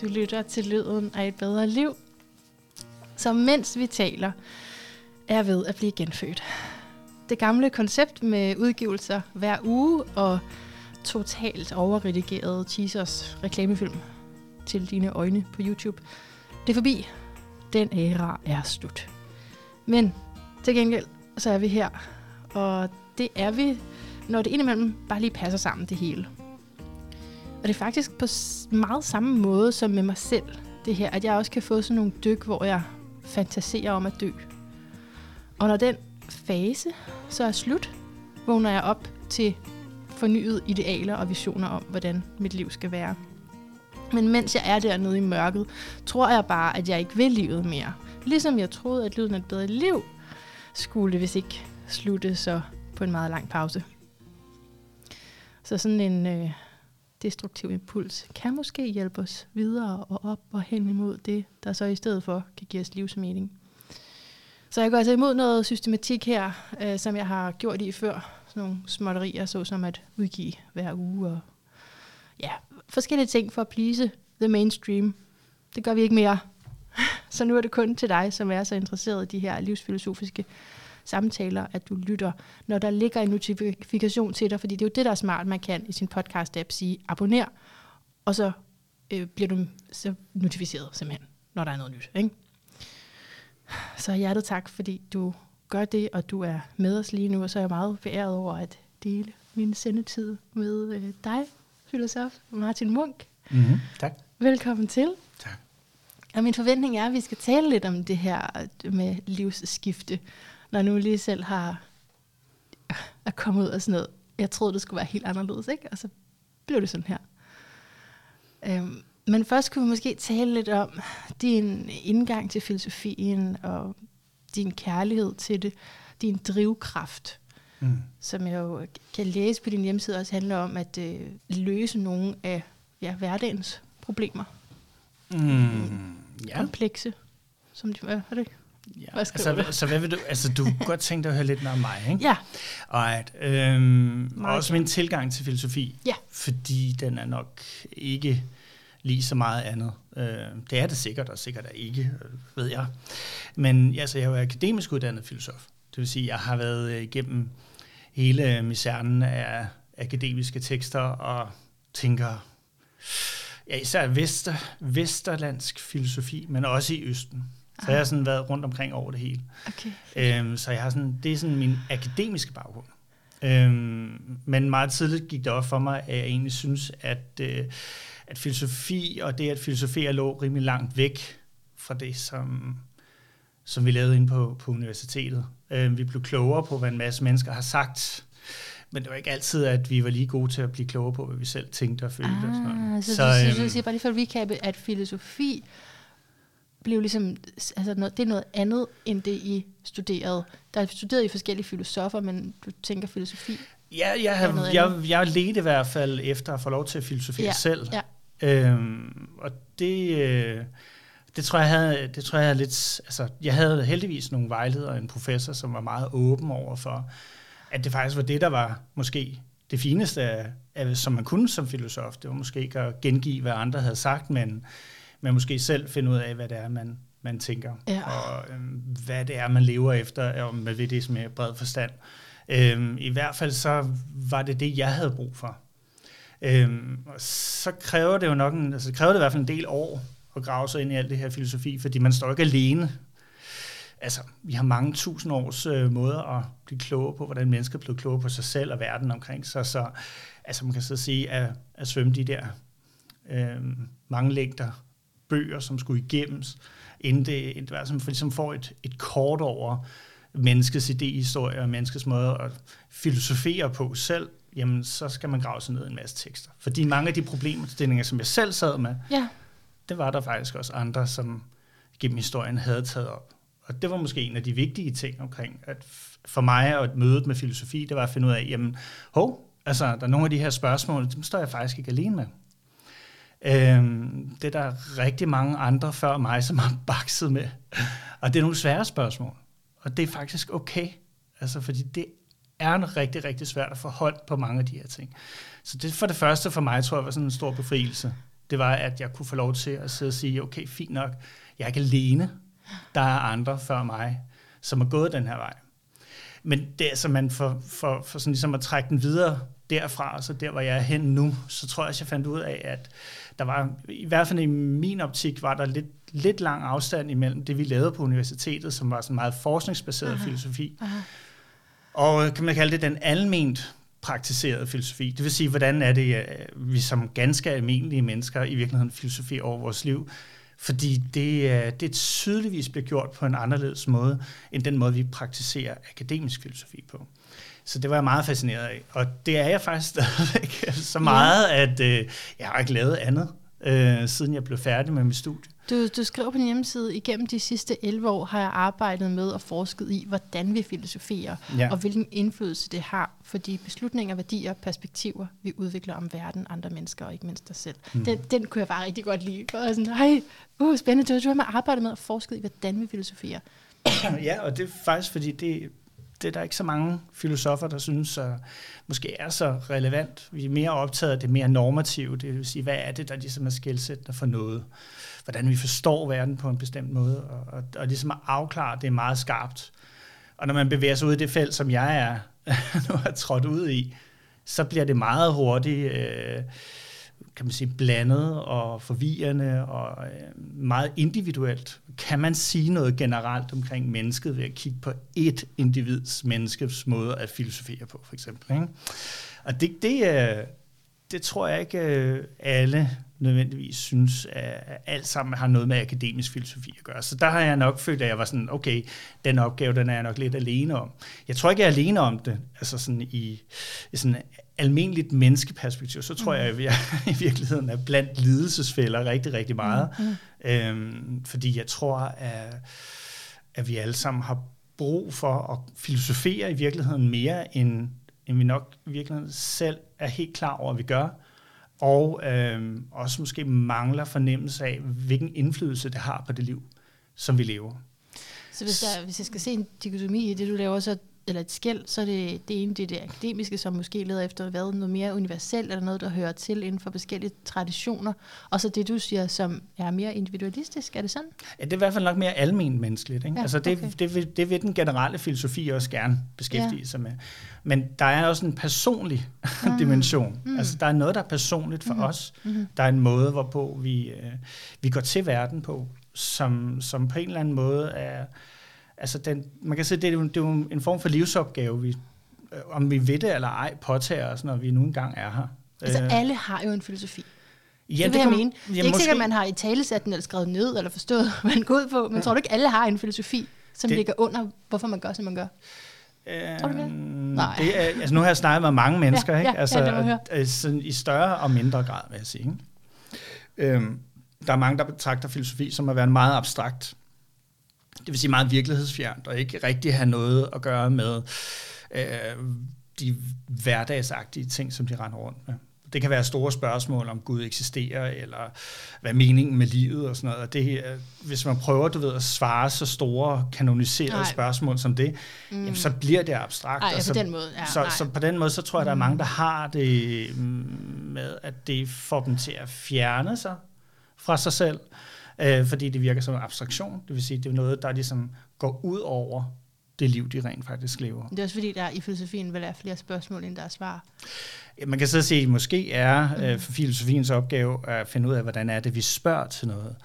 Du lytter til lyden af et bedre liv, som mens vi taler, er ved at blive genfødt. Det gamle koncept med udgivelser hver uge og totalt overredigerede teasers reklamefilm til dine øjne på YouTube, det er forbi. Den æra er slut. Men til gengæld, så er vi her. Og det er vi, når det indimellem bare lige passer sammen det hele. Og det er faktisk på meget samme måde som med mig selv, det her, at jeg også kan få sådan nogle dyk, hvor jeg fantaserer om at dø. Og når den fase så er slut, vågner jeg op til fornyede idealer og visioner om, hvordan mit liv skal være. Men mens jeg er dernede i mørket, tror jeg bare, at jeg ikke vil livet mere. Ligesom jeg troede, at lyden af et bedre liv skulle, hvis ikke slutte så på en meget lang pause. Så sådan en øh, destruktiv impuls kan måske hjælpe os videre og op og hen imod det, der så i stedet for kan give os livsmening. Så jeg går altså imod noget systematik her, øh, som jeg har gjort i før. Sådan nogle småtterier, såsom at udgive hver uge og ja, forskellige ting for at please the mainstream. Det gør vi ikke mere. Så nu er det kun til dig, som er så interesseret i de her livsfilosofiske samtaler, at du lytter, når der ligger en notifikation til dig, fordi det er jo det, der er smart, man kan i sin podcast-app sige, abonner, og så øh, bliver du så notificeret simpelthen, når der er noget nyt. Ikke? Så hjertet tak, fordi du gør det, og du er med os lige nu, og så er jeg meget beæret over at dele min sendetid med øh, dig, filosof Martin Munk. Mm-hmm. Tak. Velkommen til. Tak. Og min forventning er, at vi skal tale lidt om det her med livsskifte, når nu lige selv har er kommet ud af sådan noget. Jeg troede, det skulle være helt anderledes, ikke? Og så blev det sådan her. Øhm, men først kunne vi måske tale lidt om din indgang til filosofien og din kærlighed til det, din drivkraft, mm. som jeg jo kan læse på din hjemmeside også handler om at øh, løse nogle af ja, hverdagens problemer. Mm. Ja. Komplekse, som de er, er det? Ja. Hvad altså, du? så hvad vil du, altså du kunne godt tænke dig at høre lidt mere om mig, ikke? Ja. Alright, øhm, også min tilgang til filosofi, ja. fordi den er nok ikke lige så meget andet. Øh, det er det sikkert, og sikkert er ikke, ved jeg. Men altså, jeg er jo akademisk uddannet filosof. Det vil sige, at jeg har været øh, igennem hele misæren af akademiske tekster og tænker, ja, især vester, vesterlandsk filosofi, men også i Østen. Så jeg har sådan været rundt omkring over det hele. Okay. Øhm, så jeg har sådan, det er sådan min akademiske baggrund. Øhm, men meget tidligt gik det op for mig, at jeg egentlig synes, at, øh, at filosofi og det at filosofere lå rimelig langt væk fra det, som, som vi lavede inde på, på universitetet. Øhm, vi blev klogere på, hvad en masse mennesker har sagt, men det var ikke altid, at vi var lige gode til at blive klogere på, hvad vi selv tænkte og følte. Ah, og sådan. Så, så, øhm, så du siger bare lige for at recappe, at filosofi blev ligesom, altså noget, det er noget andet, end det I studerede. Der er studeret i forskellige filosofer, men du tænker filosofi? Ja, jeg, har, jeg, jeg ledte i hvert fald efter at få lov til at filosofere ja, selv. Ja. Øhm, og det, øh, det tror jeg havde, det tror jeg havde lidt, altså jeg havde heldigvis nogle vejledere og en professor, som var meget åben over for, at det faktisk var det, der var måske det fineste, af, af, som man kunne som filosof. Det var måske ikke at gengive, hvad andre havde sagt, men men måske selv finde ud af, hvad det er, man, man tænker, ja. og øhm, hvad det er, man lever efter, og med det som er bred forstand. Øhm, I hvert fald så var det det, jeg havde brug for. Øhm, og så kræver det jo nok en, altså kræver det i hvert fald en del år at grave sig ind i alt det her filosofi, fordi man står ikke alene. Altså, vi har mange tusind års øh, måder at blive klogere på, hvordan mennesker bliver klogere på sig selv og verden omkring sig. Så altså, man kan så sige, at, at svømme de der øh, mange længder bøger, som skulle igennems, inden det, det var, som for ligesom får et, et kort over menneskets idéhistorie og menneskets måde at filosofere på selv, jamen så skal man grave sig ned i en masse tekster. Fordi mange af de problemstillinger, som jeg selv sad med, ja. det var der faktisk også andre, som gennem historien havde taget op. Og det var måske en af de vigtige ting omkring, at for mig og mødet med filosofi, det var at finde ud af, jamen, hov, altså, der er nogle af de her spørgsmål, dem står jeg faktisk ikke alene med. Øhm, det er der rigtig mange andre før mig, som har bakset med. Og det er nogle svære spørgsmål. Og det er faktisk okay. Altså, fordi det er rigtig, rigtig svært at få hold på mange af de her ting. Så det for det første for mig, tror jeg, var sådan en stor befrielse. Det var, at jeg kunne få lov til at sidde og sige, okay, fint nok, jeg er ikke alene. Der er andre før mig, som har gået den her vej. Men det er altså, man for, for, for sådan ligesom at trække den videre derfra, så der, hvor jeg er hen nu, så tror jeg, at jeg fandt ud af, at der var, i hvert fald i min optik, var der lidt, lidt lang afstand imellem det, vi lavede på universitetet, som var sådan meget forskningsbaseret Aha. filosofi, Aha. og kan man kalde det den alment praktiserede filosofi. Det vil sige, hvordan er det, vi som ganske almindelige mennesker i virkeligheden filosofi over vores liv, fordi det, det tydeligvis bliver gjort på en anderledes måde, end den måde, vi praktiserer akademisk filosofi på. Så det var jeg meget fascineret af. Og det er jeg faktisk stadigvæk så meget, ja. at øh, jeg har ikke lavet andet, øh, siden jeg blev færdig med mit studie. Du, du skriver på din hjemmeside, igennem de sidste 11 år har jeg arbejdet med og forsket i, hvordan vi filosoferer, ja. og hvilken indflydelse det har for de beslutninger, værdier og perspektiver, vi udvikler om verden, andre mennesker og ikke mindst os selv. Mm. Den, den kunne jeg bare rigtig godt lide. For sådan, Ej, uh, spændende, du, du har arbejdet med og forsket i, hvordan vi filosoferer. ja, og det er faktisk, fordi det, det er der ikke så mange filosofer, der synes uh, måske er så relevant. Vi er mere optaget af det mere normative, det vil sige, hvad er det, der ligesom er skældsættende for noget? Hvordan vi forstår verden på en bestemt måde, og, og, og ligesom at afklare det er meget skarpt. Og når man bevæger sig ud i det felt, som jeg er nu har trådt ud i, så bliver det meget hurtigt... Øh, kan man sige, blandet og forvirrende og øh, meget individuelt. Kan man sige noget generelt omkring mennesket ved at kigge på et individs menneskes måde at filosofere på, for eksempel? Ikke? Og det, det, øh, det tror jeg ikke øh, alle nødvendigvis synes, at alt sammen har noget med akademisk filosofi at gøre. Så der har jeg nok følt, at jeg var sådan, okay, den opgave, den er jeg nok lidt alene om. Jeg tror ikke, jeg er alene om det, altså sådan i, i sådan almindeligt menneskeperspektiv, så tror mm. jeg, at jeg i virkeligheden er blandt lidelsesfælder rigtig, rigtig meget. Mm. mm. Øhm, fordi jeg tror, at, at vi alle sammen har brug for at filosofere i virkeligheden mere, end, end vi nok i virkeligheden selv er helt klar over, at vi gør. Og øhm, også måske mangler fornemmelse af, hvilken indflydelse det har på det liv, som vi lever. Så hvis, der, hvis jeg skal se en dikotomi i det, du laver, så eller et skæld, så er det det ene, det er det akademiske, som måske leder efter hvad, noget mere universelt, eller noget, der hører til inden for forskellige traditioner, og så det, du siger, som er mere individualistisk, er det sådan? Ja, det er i hvert fald nok mere almen menneskeligt. Ikke? Ja, altså det, okay. det, vil, det vil den generelle filosofi også gerne beskæftige ja. sig med. Men der er også en personlig mm. dimension. Mm. Altså der er noget, der er personligt for mm. os. Mm. Der er en måde, hvorpå vi, øh, vi går til verden på, som, som på en eller anden måde er altså den, man kan sige, det er, jo, det er jo en form for livsopgave, vi, øh, om vi ved det eller ej, påtager os, når vi nu engang er her. Altså øh. alle har jo en filosofi. Ja, det, det jeg mene. Det er ikke måske... sikkert, at man har i talesat den, eller skrevet ned, eller forstået, hvad man går ud på, men ja. tror du ikke, alle har en filosofi, som det... ligger under, hvorfor man gør, som man gør? Øh, tror du det? Nej. Det er, altså nu har jeg snakket med mange mennesker, ja, ikke? Ja, altså, ja, altså, i større og mindre grad, vil jeg sige. Ikke? Øhm, der er mange, der betragter filosofi som at være en meget abstrakt det vil sige meget virkelighedsfjernt, og ikke rigtig have noget at gøre med øh, de hverdagsagtige ting, som de render rundt med. Det kan være store spørgsmål om Gud eksisterer, eller hvad er meningen med livet og sådan noget. Og det, hvis man prøver du ved, at svare så store, kanoniserede nej. spørgsmål som det, mm. jamen, så bliver det abstrakt. Ej, så, på den måde. Ja, så, så på den måde, så tror jeg, der er mange, der har det med, at det får dem til at fjerne sig fra sig selv øh, fordi det virker som en abstraktion. Det vil sige, det er noget, der ligesom går ud over det liv, de rent faktisk lever. Det er også fordi, der i filosofien vil være flere spørgsmål, end der er svar. Man kan så sige, at måske er mm. øh, for filosofiens opgave at finde ud af, hvordan er det, vi spørger til noget.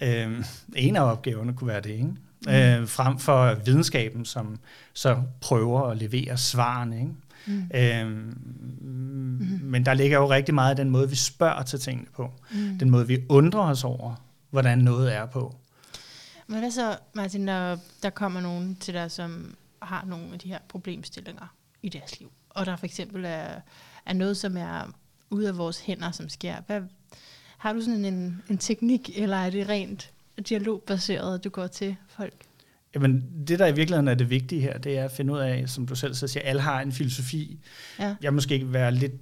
Ja. Øh, en af opgaverne kunne være det, ikke? Mm. Øh, frem for videnskaben, som så prøver at levere svarene. Ikke? Mm. Øhm, mm. Men der ligger jo rigtig meget af den måde, vi spørger til tingene på. Mm. Den måde, vi undrer os over, hvordan noget er på. Men hvad så, Martin, når der kommer nogen til dig, som har nogle af de her problemstillinger i deres liv, og der for eksempel er, er noget, som er ude af vores hænder, som sker. Hvad, har du sådan en, en teknik, eller er det rent dialogbaseret, du går til folk? Jamen, det der i virkeligheden er det vigtige her, det er at finde ud af, som du selv siger, at alle har en filosofi. Ja. Jeg måske ikke være lidt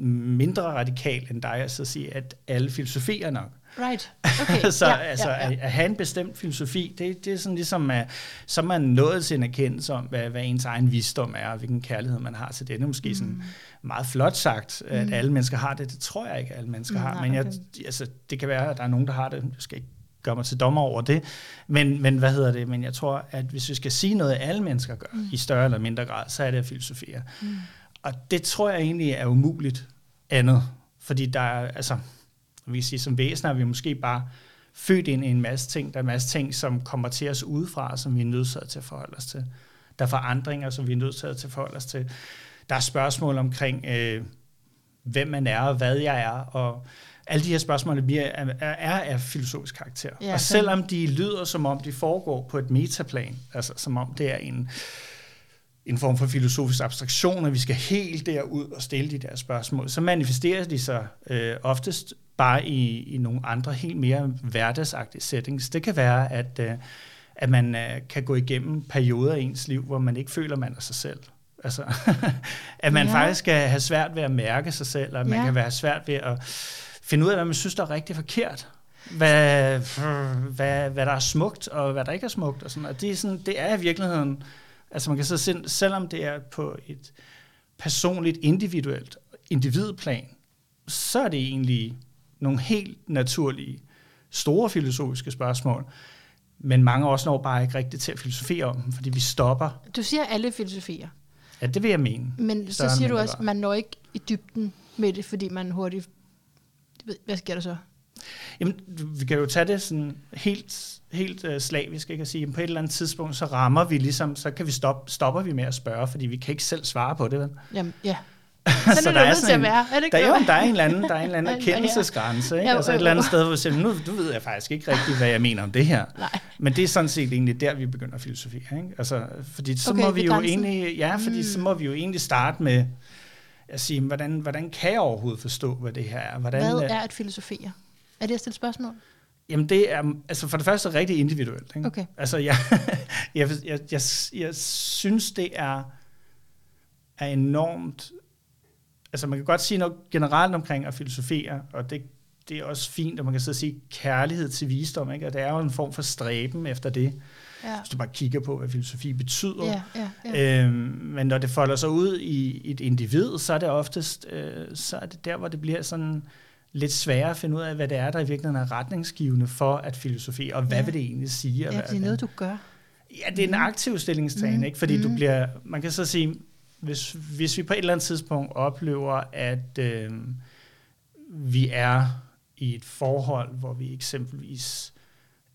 mindre radikal end dig, at så sige, at alle filosofier nok. Right. Okay. så ja, altså, ja, ja. At, at have en bestemt filosofi, det, det er sådan ligesom, at så man nået til en erkendelse om, hvad, hvad ens egen visdom er, og hvilken kærlighed man har til det. Det er måske mm. sådan meget flot sagt, at mm. alle mennesker har det. Det tror jeg ikke, at alle mennesker mm, har. Men jeg, okay. altså, det kan være, at der er nogen, der har det. Jeg skal ikke gøre mig til dommer over det. Men, men hvad hedder det? Men jeg tror, at hvis vi skal sige noget, alle mennesker gør, mm. i større eller mindre grad, så er det at filosofere. Mm. Og det tror jeg egentlig er umuligt andet. Fordi der er, altså, vi kan sige, som væsener er vi måske bare født ind i en masse ting. Der er en masse ting, som kommer til os udefra, som vi er nødsaget til at forholde os til. Der er forandringer, som vi er nødsaget til at forholde os til. Der er spørgsmål omkring, øh, hvem man er, og hvad jeg er, og alle de her spørgsmål er, er, er af filosofisk karakter. Ja, og selvom de lyder, som om de foregår på et metaplan, altså som om det er en, en form for filosofisk abstraktion, at vi skal helt derud og stille de der spørgsmål, så manifesterer de sig øh, oftest bare i, i nogle andre, helt mere hverdagsagtige settings. Det kan være, at, øh, at man øh, kan gå igennem perioder i ens liv, hvor man ikke føler, man er sig selv. Altså, at man ja. faktisk skal have svært ved at mærke sig selv, og at man ja. kan være svært ved at finde ud af, hvad man synes, der er rigtig forkert. Hvad, hvad, hvad der er smukt, og hvad der ikke er smukt. Og sådan. Og det, er sådan, det er i virkeligheden, altså man kan så se, selvom det er på et personligt, individuelt individplan, så er det egentlig nogle helt naturlige, store filosofiske spørgsmål. Men mange også når bare ikke rigtigt til at filosofere om dem, fordi vi stopper. Du siger alle filosofier. Ja, det vil jeg mene. Men så siger du også, at man når ikke i dybden med det, fordi man hurtigt... Hvad sker der så? Jamen, vi kan jo tage det sådan helt, helt uh, slavisk, ikke? at sige, at på et eller andet tidspunkt, så rammer vi ligesom, så kan vi stoppe, stopper vi med at spørge, fordi vi kan ikke selv svare på det. Vel? Jamen, ja. Sådan så er det der er sådan en, at være. Er det ikke der, jo, der er en eller anden, der er en eller anden erkendelsesgrænse. Ikke? Ja, altså et eller andet sted, hvor vi siger, nu du ved jeg faktisk ikke rigtigt, hvad jeg mener om det her. Nej. Men det er sådan set egentlig der, vi begynder at filosofere. Ikke? Altså, fordi så okay, må vi jo egentlig, ja, fordi mm. så må vi jo egentlig starte med at sige, hvordan, hvordan kan jeg overhovedet forstå, hvad det her er? Hvordan, hvad er et filosofere? Er det at stille spørgsmål? Jamen det er, altså for det første rigtig individuelt. Ikke? Okay. Altså jeg, jeg, jeg, jeg, jeg synes, det er, er enormt altså man kan godt sige noget generelt omkring at filosofere, og det, det er også fint, at man kan så sige kærlighed til visdom, ikke? og det er jo en form for stræben efter det, ja. hvis du bare kigger på, hvad filosofi betyder. Ja, ja, ja. Øhm, men når det folder sig ud i et individ, så er det oftest, øh, så er det der, hvor det bliver sådan lidt sværere at finde ud af, hvad det er, der i virkeligheden er retningsgivende for at filosofere, og hvad ja. vil det egentlig sige? Ja, det er noget, du gør. Ja, det er en mm. aktiv stillingstagen, mm. ikke? fordi mm. du bliver, man kan så sige, hvis, hvis vi på et eller andet tidspunkt oplever, at øh, vi er i et forhold, hvor vi eksempelvis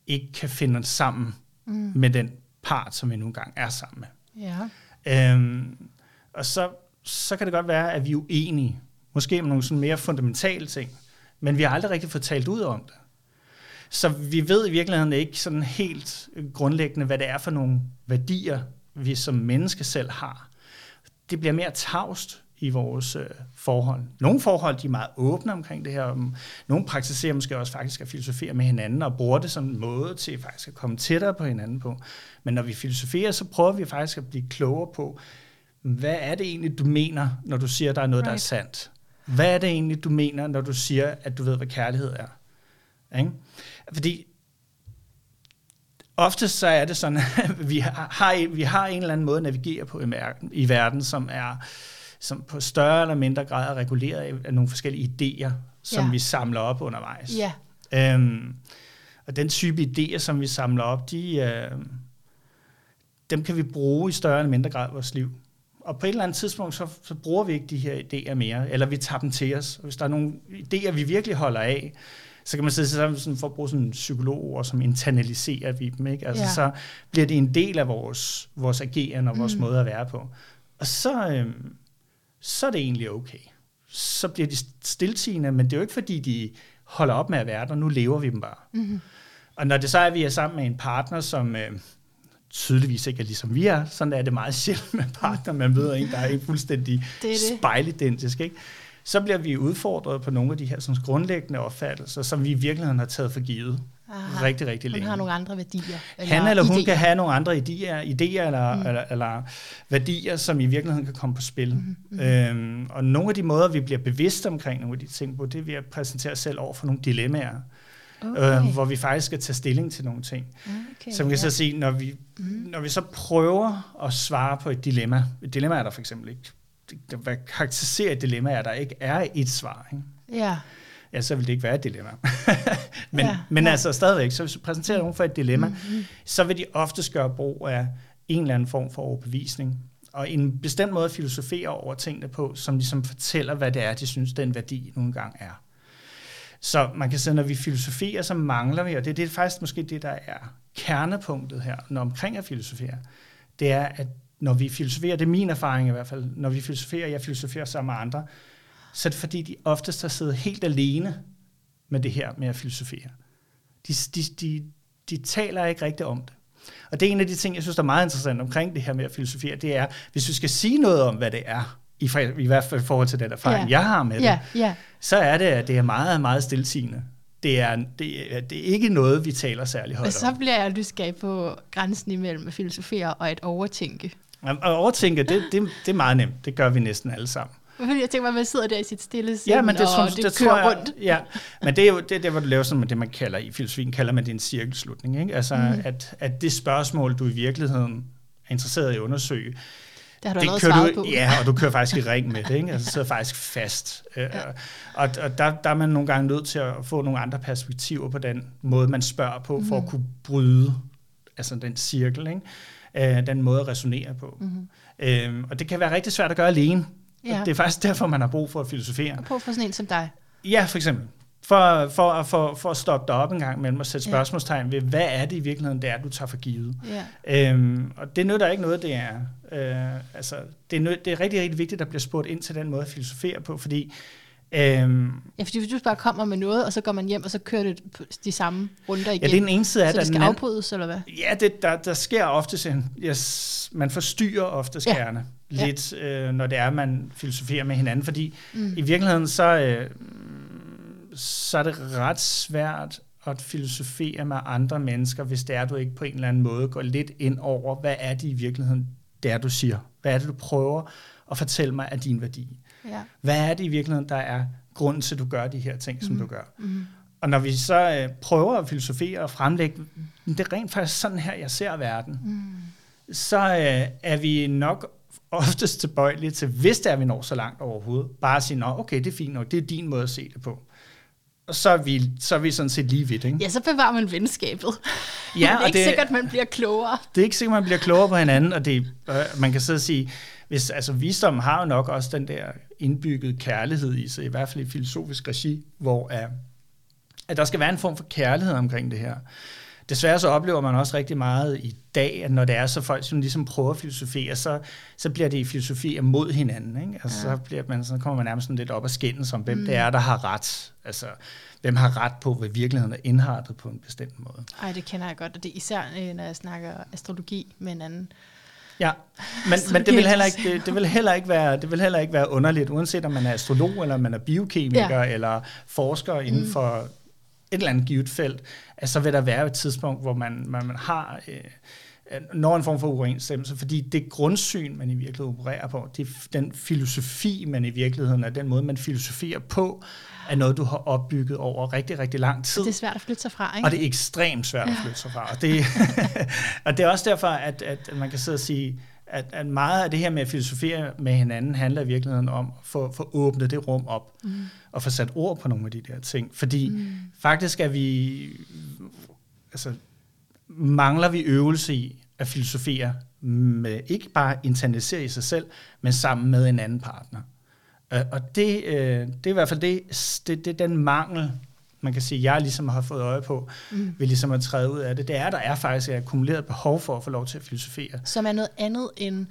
ikke kan finde os sammen mm. med den part, som vi nogle gange er sammen med. Ja. Øhm, og så, så kan det godt være, at vi er uenige, måske om nogle sådan mere fundamentale ting, men vi har aldrig rigtig fået talt ud om det. Så vi ved i virkeligheden ikke sådan helt grundlæggende, hvad det er for nogle værdier, vi som menneske selv har det bliver mere tavst i vores øh, forhold. Nogle forhold de er meget åbne omkring det her. Nogle praktiserer måske også faktisk at filosofere med hinanden og bruger det som en måde til faktisk at komme tættere på hinanden på. Men når vi filosoferer, så prøver vi faktisk at blive klogere på, hvad er det egentlig, du mener, når du siger, at der er noget, right. der er sandt? Hvad er det egentlig, du mener, når du siger, at du ved, hvad kærlighed er? Ikke? Fordi ofte så er det sådan, at vi har, vi har en eller anden måde at navigere på i verden, i verden som er som på større eller mindre grad er reguleret af nogle forskellige idéer, som ja. vi samler op undervejs. Ja. Øhm, og den type idéer, som vi samler op, de, øh, dem kan vi bruge i større eller mindre grad i vores liv. Og på et eller andet tidspunkt, så, så bruger vi ikke de her idéer mere, eller vi tager dem til os. Og hvis der er nogle idéer, vi virkelig holder af, så kan man sige, sådan, for at bruge sådan en psykologord, som internaliserer vi dem, ikke? Altså, ja. så bliver det en del af vores, vores ageren og vores mm. måde at være på. Og så, øhm, så er det egentlig okay. Så bliver de stiltigende, men det er jo ikke fordi, de holder op med at være der, nu lever vi dem bare. Mm-hmm. Og når det så er, at vi er sammen med en partner, som øh, tydeligvis ikke er ligesom vi er, sådan er det meget sjældent med partner, man møder en, der er fuldstændig spejlidentisk, ikke? Så bliver vi udfordret på nogle af de her sådan, grundlæggende opfattelser, som vi i virkeligheden har taget for givet. Aha. rigtig, rigtig længe. Hun har nogle andre værdier. Eller Han eller hun idéer. kan have nogle andre idéer, idéer eller, mm. eller, eller værdier, som i virkeligheden kan komme på spil. Mm-hmm. Øhm, og nogle af de måder, vi bliver bevidste omkring nogle af de ting på, det er ved at præsentere os selv over for nogle dilemmaer. Okay. Øh, hvor vi faktisk skal tage stilling til nogle ting. Okay, så vi kan ja. så sige, når vi, mm. når vi så prøver at svare på et dilemma, et dilemma er der for eksempel ikke, hvad karakteriserer et dilemma, er der ikke er et svar. Ikke? Ja ja, så vil det ikke være et dilemma. men ja, men ja. altså stadigvæk, så hvis du præsenterer nogen for et dilemma, mm-hmm. så vil de ofte gøre brug af en eller anden form for overbevisning, og en bestemt måde at filosofere over tingene på, som ligesom fortæller, hvad det er, de synes, den værdi nogle gange er. Så man kan sige, når vi filosoferer, så mangler vi, og det, det er faktisk måske det, der er kernepunktet her, når omkring at filosofere, det er, at når vi filosoferer, det er min erfaring i hvert fald, når vi filosoferer, jeg filosoferer sammen med andre, så er det fordi, de oftest har siddet helt alene med det her med at filosofere. De, de, de, de taler ikke rigtigt om det. Og det er en af de ting, jeg synes, der er meget interessant omkring det her med at filosofere, det er, hvis vi skal sige noget om, hvad det er, i, i hvert fald i forhold til den erfaring, yeah. jeg har med det, yeah. så er det, at det er meget, meget stilsigende. Det er, det, er, det er ikke noget, vi taler særlig højt om. Og så bliver jeg nysgerrig på grænsen imellem at filosofere og at overtænke. At overtænke, det, det, det er meget nemt. Det gør vi næsten alle sammen. Fordi jeg tænker at man sidder der i sit stille sind, ja, men det, og det, det kører jeg, rundt. Ja, men det er jo det, er der, hvor du laver sådan det, man kalder i filosofien, kalder man det en cirkelslutning. Ikke? Altså, mm. at, at det spørgsmål, du i virkeligheden er interesseret i at undersøge, det har du det kører du, på. Ja, og du kører faktisk i ring med det. Ikke? Altså, sidder faktisk fast. Øh, ja. Og, og der, der er man nogle gange nødt til at få nogle andre perspektiver på den måde, man spørger på, mm. for at kunne bryde altså den cirkel, ikke? Øh, den måde at resonere på. Mm. Øhm, og det kan være rigtig svært at gøre alene. Ja. Det er faktisk derfor, man har brug for at filosofere. Og brug for sådan en som dig. Ja, for eksempel. For, for, for, for at stoppe dig op en gang mellem og sætte spørgsmålstegn ved, hvad er det i virkeligheden, det er, du tager for givet. Ja. Øhm, og det nytter ikke noget, det er. Øh, altså, det, er nød, det er rigtig, rigtig vigtigt, at der bliver spurgt ind til den måde at filosofere på, fordi Øhm, ja, fordi hvis du bare kommer med noget, og så går man hjem, og så kører det de samme runder igen. Ja, det er den ene side af det. Så det skal afbrydes, eller hvad? Ja, det, der, der sker ofte en, yes, man forstyrrer ofte skærne ja. lidt, øh, når det er, man filosoferer med hinanden, fordi mm. i virkeligheden, så, øh, så er det ret svært at filosofere med andre mennesker, hvis det er, du ikke på en eller anden måde går lidt ind over, hvad er det i virkeligheden, det er, du siger? Hvad er det, du prøver at fortælle mig af din værdi? Ja. Hvad er det i virkeligheden, der er grunden til, at du gør de her ting, mm. som du gør? Mm. Og når vi så øh, prøver at filosofere og fremlægge, det er rent faktisk sådan her, jeg ser verden, mm. så øh, er vi nok oftest tilbøjelige til, hvis det er, vi når så langt overhovedet, bare at sige, Nå, okay, det er fint nok, det er din måde at se det på. Og så er vi, så er vi sådan set lige vidt, ikke? Ja, så bevarer man venskabet. Ja, det er og ikke det, sikkert, man bliver klogere. Det er ikke sikkert, man bliver klogere på hinanden, og det, øh, man kan så sige, hvis, altså visdom har jo nok også den der indbygget kærlighed i sig, i hvert fald i filosofisk regi, hvor at, at der skal være en form for kærlighed omkring det her. Desværre så oplever man også rigtig meget i dag, at når det er så folk, som ligesom prøver at filosofere, så, så bliver det filosofi mod hinanden. Ikke? Altså, ja. så, bliver man, så kommer man nærmest sådan lidt op og skændes om, hvem mm. det er, der har ret. Altså, hvem har ret på, hvad virkeligheden er indrettet på en bestemt måde. Ej, det kender jeg godt, og det er især, øh, når jeg snakker astrologi med en anden. Ja, men, men det, vil heller ikke, det, det, vil heller ikke være, det vil heller ikke være underligt, uanset om man er astrolog, eller man er biokemiker, ja. eller forsker inden mm. for et eller andet givet felt, at så vil der være et tidspunkt, hvor man, man, man har øh, når en form for uoverensstemmelse, fordi det grundsyn, man i virkeligheden opererer på, det den filosofi, man i virkeligheden er, den måde, man filosoferer på, er noget, du har opbygget over rigtig, rigtig lang tid. Det er svært at flytte sig fra, ikke? Og det er ekstremt svært at flytte sig fra. Og det, og det er også derfor, at, at man kan sidde og sige, at, at meget af det her med at filosofere med hinanden handler i virkeligheden om at få, få åbnet det rum op mm. og få sat ord på nogle af de der ting. Fordi mm. faktisk er vi, altså mangler vi øvelse i at filosofere med ikke bare internalisere i sig selv, men sammen med en anden partner. Og det, øh, det er i hvert fald det, det, det den mangel, man kan sige, jeg ligesom har fået øje på, mm. ved ligesom at træde ud af det. Det er, der er faktisk et akkumuleret behov for at få lov til at filosofere. Som er noget andet end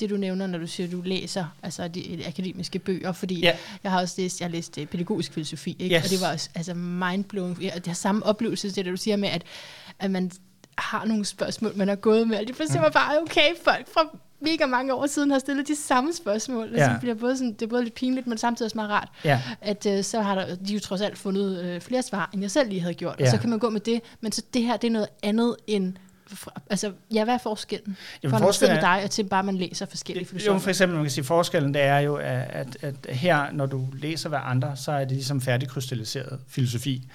det, du nævner, når du siger, at du læser altså de akademiske bøger, fordi ja. jeg har også læst, jeg har læst øh, pædagogisk filosofi, ikke? Yes. og det var også altså mindblowing. Det har samme oplevelse, det der du siger med, at, at man har nogle spørgsmål, man har gået med, og de pludselig var bare, okay, folk fra mega mange år siden har stillet de samme spørgsmål. Ja. Så bliver både sådan, det er både lidt pinligt, men samtidig også meget rart. Ja. At øh, så har der, de jo trods alt fundet øh, flere svar, end jeg selv lige havde gjort. Ja. Og så kan man gå med det. Men så det her, det er noget andet end... Altså, ja, hvad er forskellen? Jamen, med forskellen dig, og til bare man læser forskellige Jo, filosofer. for eksempel, man kan sige, forskellen det er jo, at, at, at her, når du læser hver andre, så er det ligesom færdigkrystalliseret filosofi.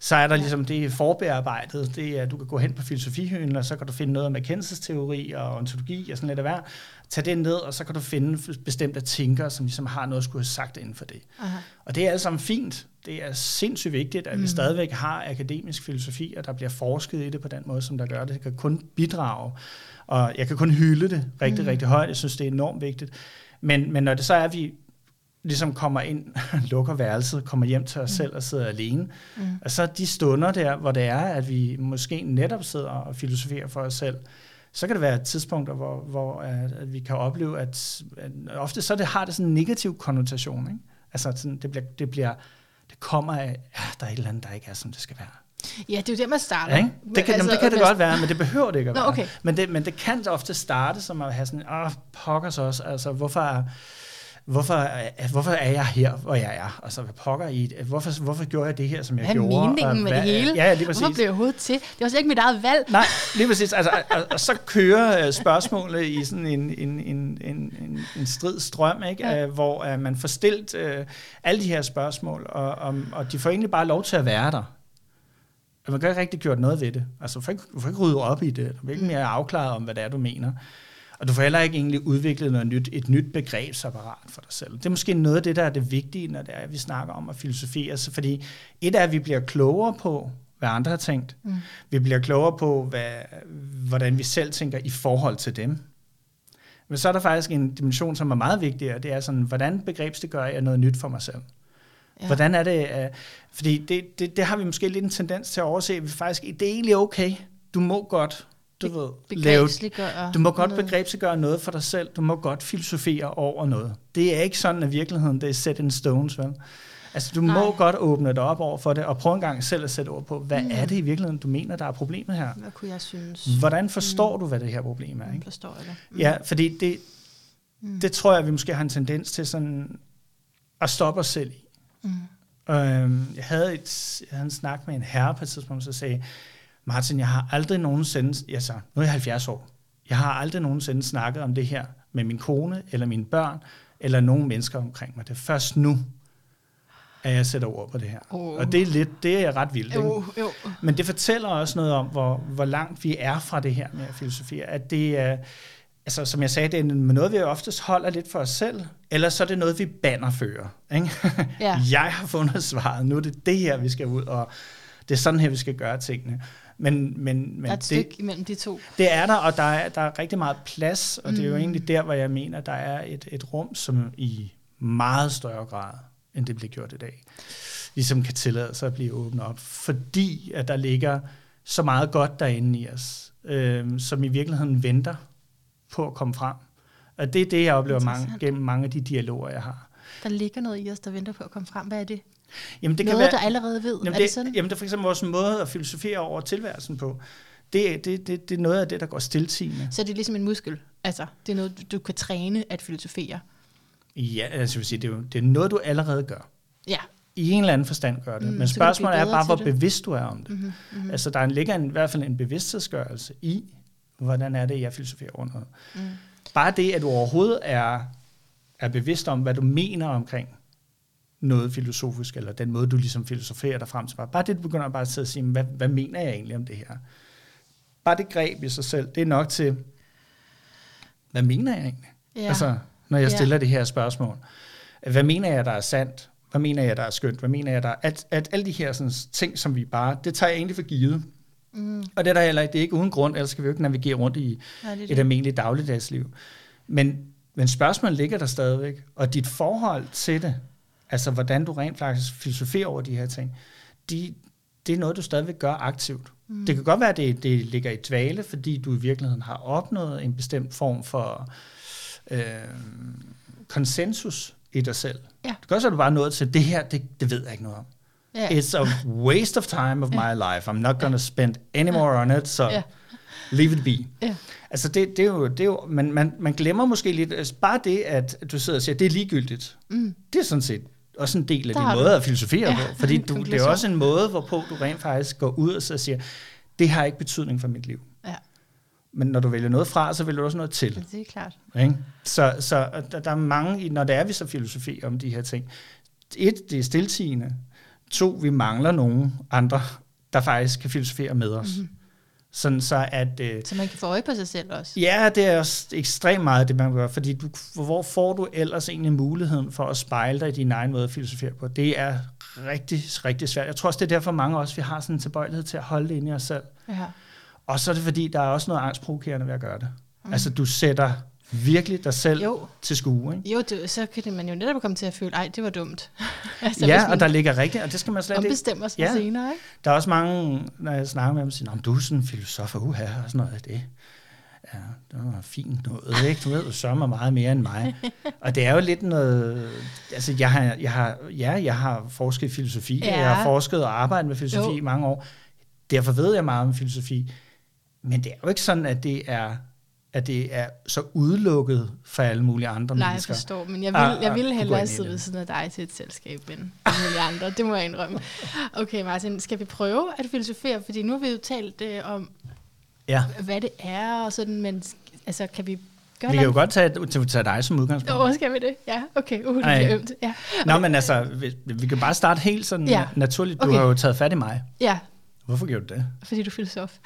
Så er der ligesom det forbearbejdet, det er, at du kan gå hen på filosofihylden, og så kan du finde noget om erkendelsesteori og ontologi og sådan lidt af hver. Tag det ned, og så kan du finde bestemte tænkere, som ligesom har noget at skulle have sagt inden for det. Aha. Og det er alt sammen fint. Det er sindssygt vigtigt, at vi Mm. stadigvæk har akademisk filosofi, og der bliver forsket i det på den måde, som der gør det. Det kan kun bidrage. Og jeg kan kun hylde det rigtig, mm. rigtig højt. Jeg synes, det er enormt vigtigt. Men, men når det så er, at vi ligesom kommer ind, lukker værelset, kommer hjem til os Mm. selv og sidder alene, Mm. og så de stunder der, hvor det er, at vi måske netop sidder og filosoferer for os selv, så kan det være tidspunkter, hvor, hvor at, at vi kan opleve, at, at ofte så det, har det sådan en negativ konnotation. Ikke? Altså sådan, det, bliver, det, bliver, det kommer af, ja, der er et eller andet, der ikke er, som det skal være. Ja, det er jo der, man starter. Ja, ikke? Det kan, altså, det, kan det man- godt være, men det behøver det ikke at Nå, være. okay. Men, det, men det kan ofte starte som at have sådan, åh, pokkers også, altså hvorfor er, hvorfor, er- hvorfor er jeg her, hvor jeg er? Altså, hvad pokker i det? Hvorfor, hvorfor gjorde jeg det her, som jeg Hvad er gjorde? meningen Og med hvad, det hele? Ja, lige præcis. Hvorfor blev jeg overhovedet til? Det var slet ikke mit eget valg. Nej, lige præcis. Altså, og, og så kører øh, spørgsmålet i sådan en, en, en, en, en, en strid strøm, ikke? Ja. Ja. hvor uh, man får stillet uh, alle de her spørgsmål, og, og, og de får egentlig bare lov til at være der. Og man kan ikke rigtig gjort noget ved det. Altså, du får ikke, du får ikke ryddet op i det. Du får ikke mere afklaret om, hvad det er, du mener. Og du får heller ikke egentlig udviklet noget nyt, et nyt begrebsapparat for dig selv. Det er måske noget af det, der er det vigtige, når det er, at vi snakker om at filosofere. Så fordi et er, at vi bliver klogere på, hvad andre har tænkt. Mm. Vi bliver klogere på, hvad, hvordan vi selv tænker i forhold til dem. Men så er der faktisk en dimension, som er meget vigtig, og det er sådan, hvordan begrebsliggør jeg noget nyt for mig selv? Ja. Hvordan er det? Uh, fordi det, det, det har vi måske lidt en tendens til at overse. Vi faktisk, det er egentlig okay. Du må godt, du ved, lave, du må godt begrebsliggøre noget for dig selv. Du må godt filosofere over noget. Det er ikke sådan, at virkeligheden det er set in stones, vel? Altså, du Nej. må godt åbne dig op over for det, og prøve en gang selv at sætte ord på, hvad Mm. er det i virkeligheden, du mener, der er problemet her? Hvad kunne jeg synes? Hvordan forstår du, hvad det her problem er? Mm, Ikke? forstår jeg det. Mm. Ja, fordi det, Mm. det tror jeg, vi måske har en tendens til sådan at stoppe os selv i. Mm. Øhm, jeg, havde et, jeg havde en snak med en herre på et tidspunkt, så sagde Martin, jeg har aldrig nogensinde, altså, nu er jeg 70 år, jeg har aldrig nogensinde snakket om det her med min kone, eller mine børn, eller nogen mennesker omkring mig. Det er først nu, at jeg sætter ord på det her. Oh. Og det er lidt, det er ret vildt. Ikke? Jo, jo. Men det fortæller også noget om, hvor, hvor langt vi er fra det her med at filosofere. At det er, altså som jeg sagde, det er noget, vi oftest holder lidt for os selv, eller så er det noget, vi bannerfører. Ikke? Ja. jeg har fundet svaret, nu er det det her, vi skal ud, og det er sådan her, vi skal gøre tingene. Men, men, men Der er et det, stykke imellem de to. det er der, og der er, der er rigtig meget plads, og mm. det er jo Mm. egentlig der, hvor jeg mener, der er et, et rum, som i meget større grad, end det bliver gjort i dag, ligesom kan tillade sig at blive åbnet op, fordi at der ligger så meget godt derinde i os, øh, som i virkeligheden venter på at komme frem. Og det er det, jeg oplever mange, gennem mange af de dialoger, jeg har. Der ligger noget i os, der venter på at komme frem. Hvad er det? Jamen, Det noget, kan der være, allerede ved. jamen, er det, det sådan? jamen, det er for eksempel vores måde at filosofere over tilværelsen på. Det, det, det, det er noget af det, der går stiltigende. Så det er ligesom en muskel. Altså, det er noget, du, kan træne at filosofere. Ja, altså jeg vil sige, det er, jo, det er noget, du allerede gør. Ja. I en eller anden forstand gør det. Mm, Men spørgsmålet er bare, hvor det. bevidst du er om det. Mm-hmm. Mm-hmm. Altså der ligger en, i hvert fald en bevidsthedsgørelse i, hvordan er det, jeg filosoferer over noget. Mm. Bare det, at du overhovedet er, er bevidst om, hvad du mener omkring noget filosofisk, eller den måde, du ligesom filosoferer dig frem til. Bare det, du begynder bare at sidde og sige, hvad, hvad mener jeg egentlig om det her? Bare det greb i sig selv, det er nok til, hvad mener jeg egentlig? Ja. Altså, når jeg Ja. stiller det her spørgsmål. Hvad mener jeg, der er sandt? Hvad mener jeg, der er skønt? Hvad mener jeg, der er... At, at alle de her sådan, ting, som vi bare... Det tager jeg egentlig for givet. Mm. Og det er der heller ikke, det er ikke uden grund, ellers skal vi jo ikke navigere rundt i Nej, det er et det. almindeligt dagligdagsliv. Men, men spørgsmålet ligger der stadigvæk, og dit forhold til det, altså hvordan du rent faktisk filosoferer over de her ting, de, det er noget, du stadigvæk gør aktivt. Mm. Det kan godt være, at det, det ligger i dvale, fordi du i virkeligheden har opnået en bestemt form for øh, konsensus i dig selv. Ja. Det kan også være, at du bare nået til, det her, det, det ved jeg ikke noget om. Ja. It's a waste of time of my life. I'm not going to spend any more on it, så Ja. leave it be. Ja. Altså det, det er jo, det er jo man, man, man glemmer måske lidt, altså bare det, at du sidder og siger, det er ligegyldigt. Mm. Det er sådan set også en del af din måde at filosofere Ja, på. Fordi du, det er også en måde, hvorpå du rent faktisk går ud og så siger, det har ikke betydning for mit liv. Ja. Men når du vælger noget fra, så vælger du også noget til. Det er klart. Ikke? Så, så der, der er mange, når det er, vi så filosofi om de her ting. Et, det er stiltigende. To, vi mangler nogen andre, der faktisk kan filosofere med os. Mhm. Mm-hmm. Sådan så at... Øh, Så man kan få øje på sig selv også. Ja, det er også ekstremt meget det, man gør, fordi du, hvor får du ellers egentlig muligheden for at spejle dig i din egen måde at filosofere på? Det er rigtig, rigtig svært. Jeg tror også, det er derfor mange af os, vi har sådan en tilbøjelighed til at holde det inde i os selv. Ja. Og så er det fordi, der er også noget angstprovokerende ved at gøre det. Mm. Altså, du sætter virkelig dig selv Jo, til skue, ikke? jo det, så kan det man jo netop komme til at føle, ej, det var dumt. altså, Ja, og der ligger rigtigt, og det skal man slet ikke... ombestemmer sig Ja. senere, ikke? Der er også mange, når jeg snakker med dem, siger, "Nå, men du er sådan en filosof og uha, og sådan noget af det. Ja, det var fint noget, ikke? Du ved jo så meget mere end mig. Og det er jo lidt noget... Altså, jeg har, jeg har, ja, jeg har forsket i filosofi, ja. jeg har forsket og arbejdet med filosofi Jo. i mange år. Derfor ved jeg meget om filosofi. Men det er jo ikke sådan, at det er, at det er så udelukket for alle mulige andre Nej, jeg mennesker. forstår, men jeg Ah, vil, jeg ah, ville går hellere sidde ved siden af dig til et selskab end alle mulige andre. Det må jeg indrømme. Okay, Martin, skal vi prøve at filosofere? Fordi nu har vi jo talt øh, om, Ja, hvad det er og sådan, men altså, kan vi gøre vi kan jo godt tage, tage, dig som udgangspunkt. Jo, skal vi det? Ja, okay. Uh, det bliver ømt. Ja. Nå, men altså, vi, vi kan bare starte helt sådan ja. naturligt. Du Okay. har jo taget fat i mig. ja, Hvorfor gjorde du det? fordi du er filosof.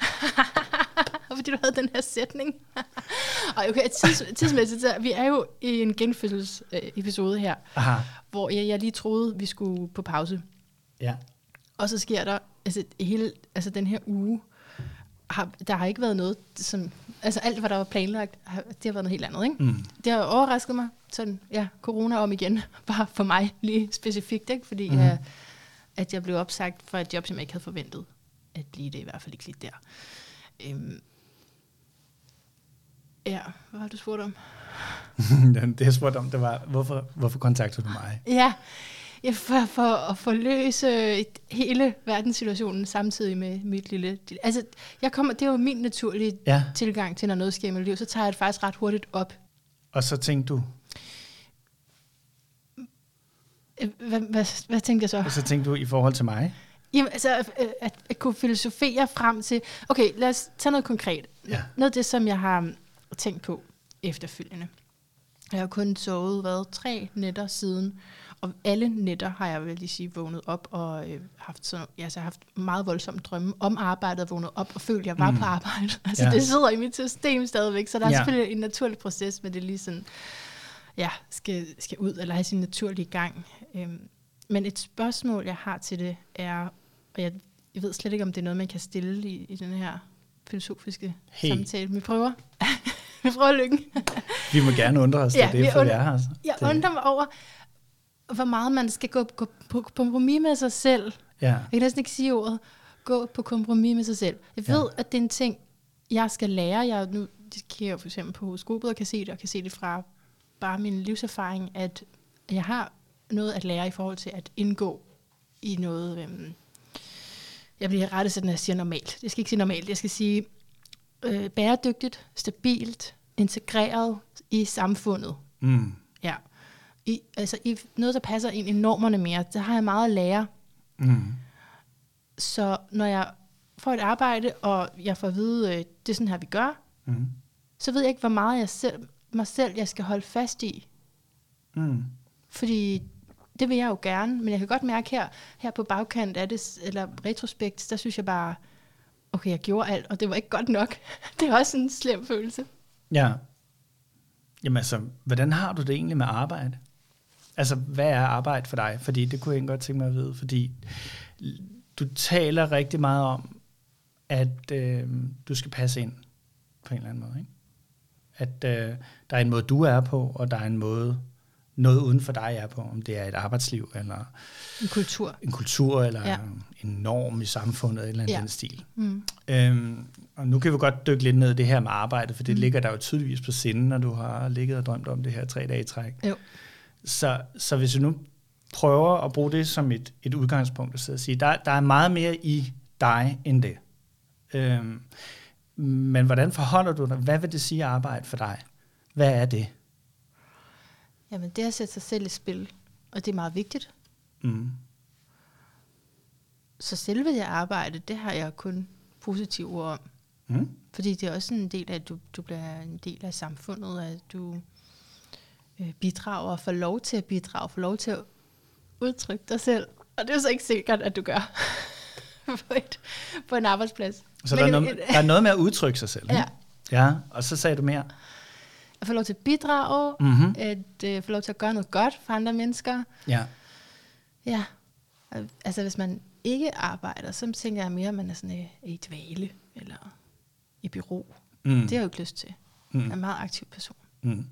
Fordi du havde den her sætning. Og okay, tids, tidsmæssigt, så vi er jo i en genfødselsepisode her, Aha. hvor jeg, jeg lige troede, vi skulle på pause. Ja. Og så sker der, altså hele, altså den her uge, har, der har ikke været noget, som, altså alt, hvad der var planlagt, har, det har været noget helt andet, ikke? Mm. Det har overrasket mig, sådan, ja, corona om igen, bare for mig lige specifikt, ikke? Fordi mm. jeg, at jeg blev opsagt fra et job, som jeg ikke havde forventet, at lige det i hvert fald ikke lige der. Øhm, ja, hvad har du spurgt om? det jeg spurgte om, det var, hvorfor, hvorfor kontaktede du mig? Ja, ja for, for at forløse hele verdenssituationen samtidig med mit lille... Altså, jeg kommer, det er jo min naturlige Ja, tilgang til, når noget sker i mit liv, så tager jeg det faktisk ret hurtigt op. og så tænkte du, Øh, Hvad, hvad, hvad tænkte jeg så? og så tænkte du i forhold til mig? Jamen, altså, øh, at, at kunne filosofere frem til... Okay, lad os tage noget konkret. Ja. Noget af det, som jeg har mm, tænkt på efterfølgende. Jeg har kun sovet, hvad, tre nætter siden. Og alle nætter har jeg vel lige sige vågnet op og øh, haft, sådan, ja, altså, haft meget voldsomme drømme om arbejdet, og vågnet op og følt, at jeg var Mm. på arbejde. Altså Ja. ja. det sidder i mit system stadigvæk, så der er Ja. selvfølgelig en naturlig proces, men det er lige sådan, ja, skal, skal ud eller have sin naturlige gang. Øhm, men et spørgsmål, jeg har til det er, og jeg, jeg ved slet ikke, om det er noget, man kan stille i, i den her filosofiske Hey. samtale. Vi prøver. vi prøver lykken. Vi må gerne undre os, Ja, ja, det er vi derfor, vi und- er her. altså. Jeg det, undrer mig over, hvor meget man skal gå, gå på kompromis med sig selv. Ja, Jeg kan næsten ikke sige ordet. Gå på kompromis med sig selv. Jeg Ja. ved, at det er en ting, jeg skal lære. Jeg nu kigger jeg for eksempel på horoskopet og kan se det, og kan se det fra bare min livserfaring, at jeg har noget at lære i forhold til at indgå i noget... Øhm, jeg bliver rettet, når jeg siger normalt. Jeg skal ikke sige normalt. Jeg skal sige øh, bæredygtigt, stabilt, integreret i samfundet. mm, Ja. I, altså i noget, der passer ind i normerne mere, der har jeg meget at lære. mm, Så når jeg får et arbejde, og jeg får at vide, øh, det er sådan her, vi gør, mm, så ved jeg ikke, hvor meget jeg selv, mig selv jeg skal holde fast i. mm. Fordi det vil jeg jo gerne, men jeg kan godt mærke her, her på bagkant af det, eller retrospekt, der synes jeg bare, okay, jeg gjorde alt, og det var ikke godt nok. det er også en slem følelse. Ja. Jamen altså, hvordan har du det egentlig med arbejde? Altså, hvad er arbejde for dig? Fordi det kunne jeg godt tænke mig at vide, fordi du taler rigtig meget om, at øh, du skal passe ind på en eller anden måde. Ikke? At øh, der er en måde, du er på, og der er en måde, noget uden for dig er på, om det er et arbejdsliv, eller En kultur. en kultur, eller Ja. En norm i samfundet, eller anden Ja. den stil. Mm. Øhm, og nu kan vi godt dykke lidt ned i det her med arbejde, for det Mm. ligger der jo tydeligvis på sinden, når du har ligget og drømt om det her tre dage i træk. Jo. Så, så hvis vi nu prøver at bruge det som et, et udgangspunkt, at sidde og sige, der, der er meget mere i dig end det. Øhm, men hvordan forholder du dig? Hvad vil det sige at arbejde for dig? Hvad er det? Jamen, det er at sætte sig selv i spil, og det er meget vigtigt. Mm. Så selve det arbejde, det har jeg kun positive ord om. Mm. Fordi det er også en del af, at du, du bliver en del af samfundet, at du øh, bidrager og får lov til at bidrage, får lov til at udtrykke dig selv. Og det er jo så ikke sikkert, at du gør på, et, på en arbejdsplads. Så der er, noget, der er noget med at udtrykke sig selv. ikke? Ja. Ja, og så sagde du mere. At få lov til at bidrage, Mm-hmm. at øh, få lov til at gøre noget godt for andre mennesker. Ja. Ja. Altså hvis man ikke arbejder, så tænker jeg mere, at man er sådan øh, i dvale, eller i bureau. Mm. Det har jeg jo ikke lyst til. Mm. Jeg er en meget aktiv person. Mm.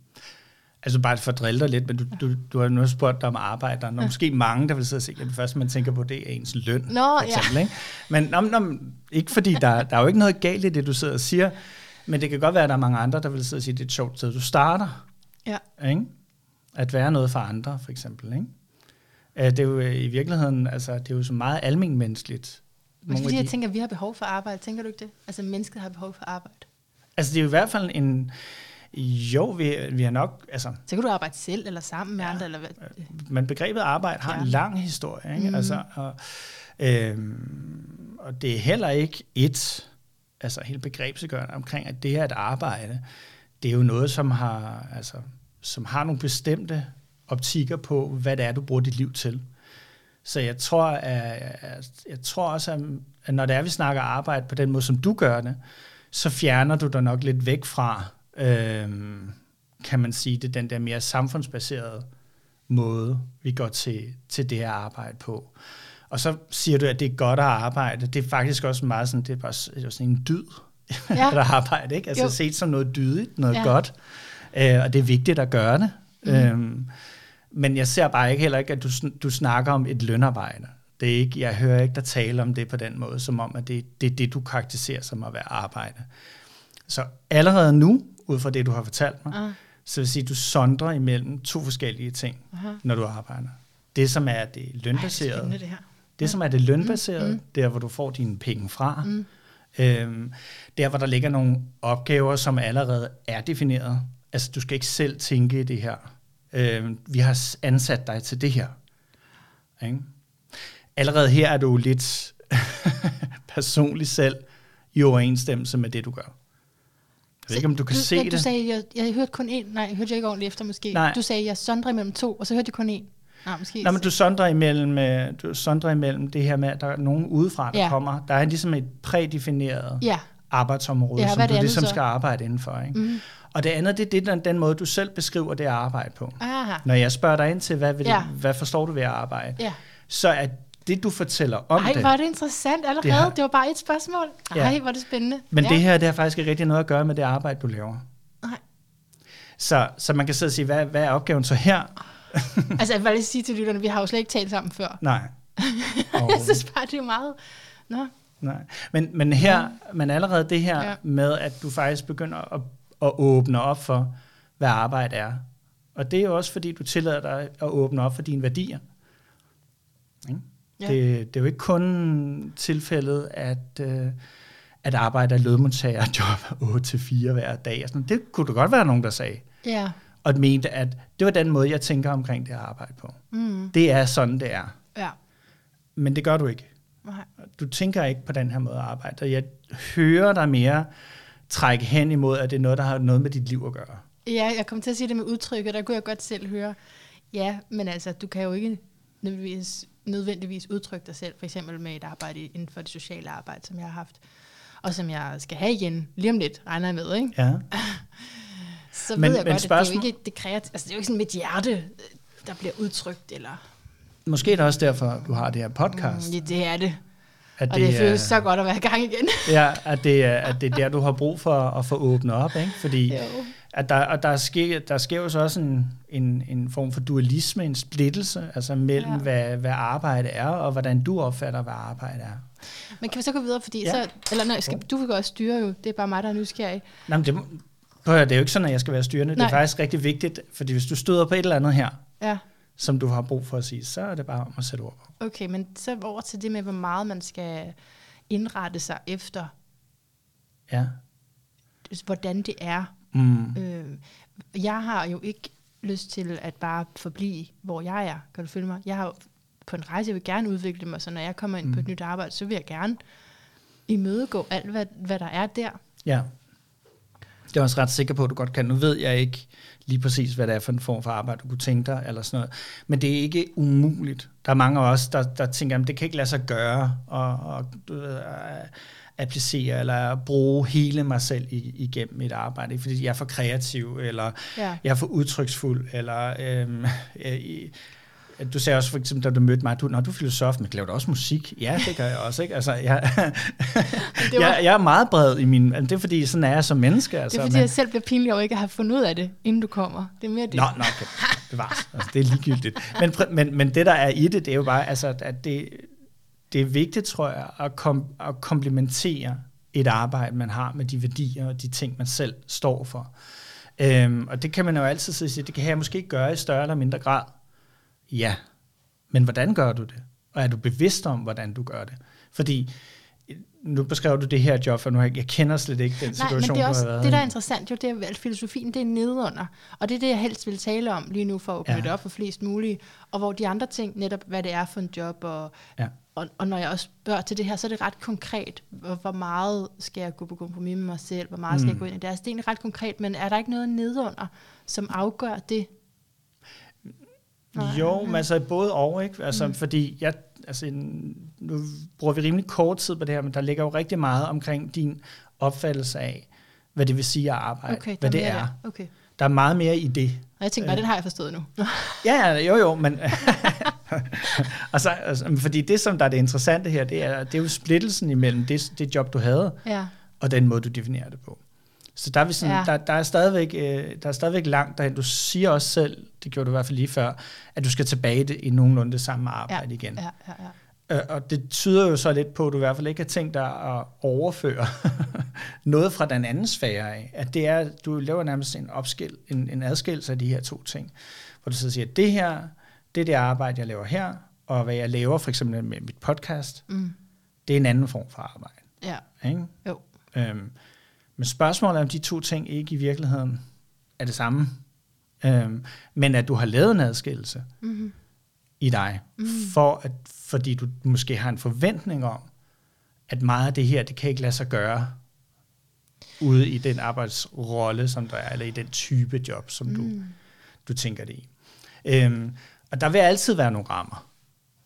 Altså bare for at drille dig lidt, men du, du, du har nu spurgt dig om arbejde. Der er måske mange, der vil sidde og sige, at det første, man tænker på, det er ens løn. Nå, for eksempel, ikke? Men nå, nå, ikke fordi, der, der er jo ikke noget galt i det, du sidder og siger, men det kan godt være, at der er mange andre, der vil sidde og sige, at det er et sjovt sted, du starter. Ja. Ikke? At være noget for andre, for eksempel. Ikke? Øh, Det er jo øh, i virkeligheden, altså, det er jo så meget. Men Nogle fordi af jeg de- tænker, at vi har behov for arbejde. Tænker du ikke det? Altså mennesket har behov for arbejde. Altså det er jo i hvert fald en... Jo, vi, vi har nok... Altså, Så kan du arbejde selv, eller sammen med Ja. andre, eller hvad? men begrebet arbejde har en Ja. lang historie. Ikke? Mhm. Altså, og, øhm, og det er heller ikke et, altså helt begrebsgørende omkring, at det her at arbejde, det er jo noget, som har, altså, som har nogle bestemte optikker på, hvad det er, du bruger dit liv til. Så jeg tror, at, jeg tror også, at- når det er, vi snakker arbejde på den måde, som du gør det, så fjerner du dig nok lidt væk fra, øhm, kan man sige det, den der mere samfundsbaserede måde, vi går til, til det her arbejde på. Og så siger du, at det er godt at arbejde. Det er faktisk også meget sådan, det er bare det er sådan en dyd Ja. at arbejde, ikke? Altså Jo. set som noget dydigt, noget Ja. godt. Øh, og det er vigtigt at gøre det. Mhm. Øhm, men jeg ser bare ikke heller ikke, at du, du snakker om et lønarbejde. Det er ikke, jeg hører ikke dig tale om det på den måde, som om, at det, det er det, du karakteriserer som at være arbejde. Så allerede nu, ud fra det, du har fortalt mig, Ah, så vil sige, at du sondrer imellem to forskellige ting, aha. når du arbejder. Det, som er det Ej, det lønbaserede, det her. det, som er det lønbaserede, Mm, mm, der hvor du får dine penge fra, Mm. øhm, der hvor der ligger nogle opgaver, som allerede er defineret. Altså, du skal ikke selv tænke i det her. Øhm, vi har ansat dig til det her. Ikke? Allerede her er du lidt personligt selv i overensstemmelse med det, du gør. Jeg ved ikke, om du kan du, se ja, det. Du sagde, jeg, jeg hørte kun én. Nej, jeg hørte jeg ikke ordentligt efter måske. Nej. Du sagde, jeg sondrer imellem to, og så hørte jeg kun én. Nej, måske. Nå, men du sondrer imellem, øh, du sondrer imellem det her med, at der er nogen udefra, der Ja. kommer. Der er ligesom et prædefineret Ja. arbejdsområde, Ja, som du ligesom så? skal arbejde indenfor. Ikke? Mm. Og det andet, det er det, den, den måde, du selv beskriver det at arbejde på. Aha. Når jeg spørger dig ind til, hvad, vil, Ja. ja. hvad forstår du ved at arbejde, Ja. så er det, du fortæller om Ej, det. hvor er det interessant allerede. Det Det, har- det var bare et spørgsmål. Ej, Ja. hvor er det spændende. Men ja. det her, det har faktisk ikke rigtig noget at gøre med det arbejde, du laver. Nej. Så, så man kan sidde og sige, hvad, hvad er opgaven så her? Altså, jeg vil lige sige til lytterne, vi har jo slet ikke talt sammen før. Nej. Jeg synes bare, det er meget... Nå, Nej. Men, men her, men allerede det her Ja. ja. med, at du faktisk begynder at, at åbne op for, hvad arbejde er. Og det er også, fordi du tillader dig at åbne op for dine værdier. Ikke? Ja. Det, det er jo ikke kun tilfældet, at, øh, at arbejde er lødmodtagerjob 8-4 hver dag. og Sådan. Det kunne der godt være nogen, der sagde. ja. Og mente, at det var den måde, jeg tænker omkring det at arbejde på. Mm. Det er sådan, det er. Ja. Men det gør du ikke. Nej. Du tænker ikke på den her måde at arbejde. Og jeg hører dig mere trække hen imod, at det er noget, der har noget med dit liv at gøre. Ja, jeg kom til at sige det med udtrykket, der kunne jeg godt selv høre. Ja, men altså, du kan jo ikke nødvendigvis, nødvendigvis udtrykke dig selv, for eksempel med et arbejde inden for det sociale arbejde, som jeg har haft, og som jeg skal have igen lige om lidt, regner jeg med, ikke? Ja. Så Men- ved jeg men godt, at det er spørgsmål- jo ikke det kreative, altså det er jo ikke sådan mit hjerte, der bliver udtrykt, eller... Måske er det også derfor, du har det her podcast. Mm, ja, det er det. At Og det, det føles så godt at være i gang igen. Ja, at det, er, at det er der, du har brug for at få åbnet op. Ikke? Fordi Jo. at der, og der, sker, der sker jo så også en, en, en form for dualisme, en splittelse, altså mellem, Ja. hvad, hvad arbejde er, og hvordan du opfatter, hvad arbejde er. Men kan vi så gå videre, fordi Ja. så... Eller nej, skal, du kan også styre jo, det er bare mig, der er nysgerrig. Nå, men det, prøv at høre, det er jo ikke sådan, at jeg skal være styrende. Det Nej. er faktisk rigtig vigtigt, fordi hvis du støder på et eller andet her, Ja, som du har brug for at sige, så er det bare om at sætte ord på. Okay, men så over til det med, hvor meget man skal indrette sig efter, Ja. hvordan det er. Mm. Øh, jeg har jo ikke lyst til at bare forblive, hvor jeg er. Kan du følge mig? Jeg har på en rejse, jeg vil gerne udvikle mig, så når jeg kommer ind mm. på et nyt arbejde, så vil jeg gerne imødegå alt, hvad, hvad der er der. Ja. Det er også ret sikker på, at du godt kan. Nu ved jeg ikke lige præcis, hvad det er for en form for arbejde, du kunne tænke dig, eller sådan noget. Men det er ikke umuligt. Der er mange af os, der, der tænker, at det kan ikke lade sig gøre, og, og du ved, at applicere eller bruge hele mig selv igennem et arbejde, fordi jeg er for kreativ, eller ja. jeg er for udtryksfuld, eller øhm, øh, du sagde også for eksempel, da du mødte mig, du, når du er filosof, men laver du også musik? Ja, det gør jeg også. Ikke? Altså, jeg, var... jeg, jeg er meget bred i min... Altså, det er fordi, sådan er jeg som menneske. Altså, det er fordi, men... jeg selv bliver pinlig over ikke at have fundet ud af det, inden du kommer. Det er mere det. Nå, nå okay. det var altså, det er ligegyldigt. Men, men, men det, der er i det, det er jo bare, altså, at det, det er vigtigt, tror jeg, at, kom, at komplementere et arbejde, man har med de værdier og de ting, man selv står for. Øhm, og det kan man jo altid sige, det kan jeg måske ikke gøre i større eller mindre grad. Ja, men hvordan gør du det? Og er du bevidst om, hvordan du gør det? Fordi nu beskrev du det her job, for nu jeg, jeg kender slet ikke den situation, Nej, men det er også, du har været Det, der er interessant, jo, det er, at filosofien det er nedunder. Og det er det, jeg helst vil tale om lige nu, for at åbne ja. det op for flest mulige. Og hvor de andre ting, netop hvad det er for en job, og, ja. og, og når jeg også spørger til det her, så er det ret konkret, hvor, hvor meget skal jeg gå på kompromis med mig selv, hvor meget mm. skal jeg gå ind i det. Altså, det er egentlig ret konkret, men er der ikke noget nedunder, som afgør det? Nej, jo, men altså både og, ikke? Altså, mm. fordi jeg, altså, nu bruger vi rimelig kort tid på det her, men der ligger jo rigtig meget omkring din opfattelse af, hvad det vil sige at arbejde, okay, hvad det er. Okay. Der er meget mere i det. Og jeg tænker bare, øh. den har jeg forstået nu. ja, ja, jo jo, men altså, altså, fordi det, som der er det interessante her, det er, det er jo splittelsen imellem det, det job, du havde, ja. og den måde, du definerer det på. Så der er, vi sådan, ja. der, der, er stadigvæk, øh, der er stadigvæk langt derhen. Du siger også selv, det gjorde du i hvert fald lige før, at du skal tilbage i nogenlunde det samme arbejde ja. igen. Ja, ja, ja. Øh, og det tyder jo så lidt på, at du i hvert fald ikke har tænkt dig at overføre noget fra den anden sfære af. At det er, du laver nærmest en, opskil, en, en adskillelse af de her to ting. Hvor du så siger, at det her, det er det arbejde, jeg laver her, og hvad jeg laver for eksempel med mit podcast, mm. det er en anden form for arbejde. Ja. Ikke? Jo. Øhm, men spørgsmålet er, om de to ting ikke i virkeligheden er det samme. Øhm, men at du har lavet en adskillelse mm-hmm. i dig, mm-hmm. for at, fordi du måske har en forventning om, at meget af det her, det kan ikke lade sig gøre ude i den arbejdsrolle, som der er, eller i den type job, som mm. du, du tænker det i. Øhm, og der vil altid være nogle rammer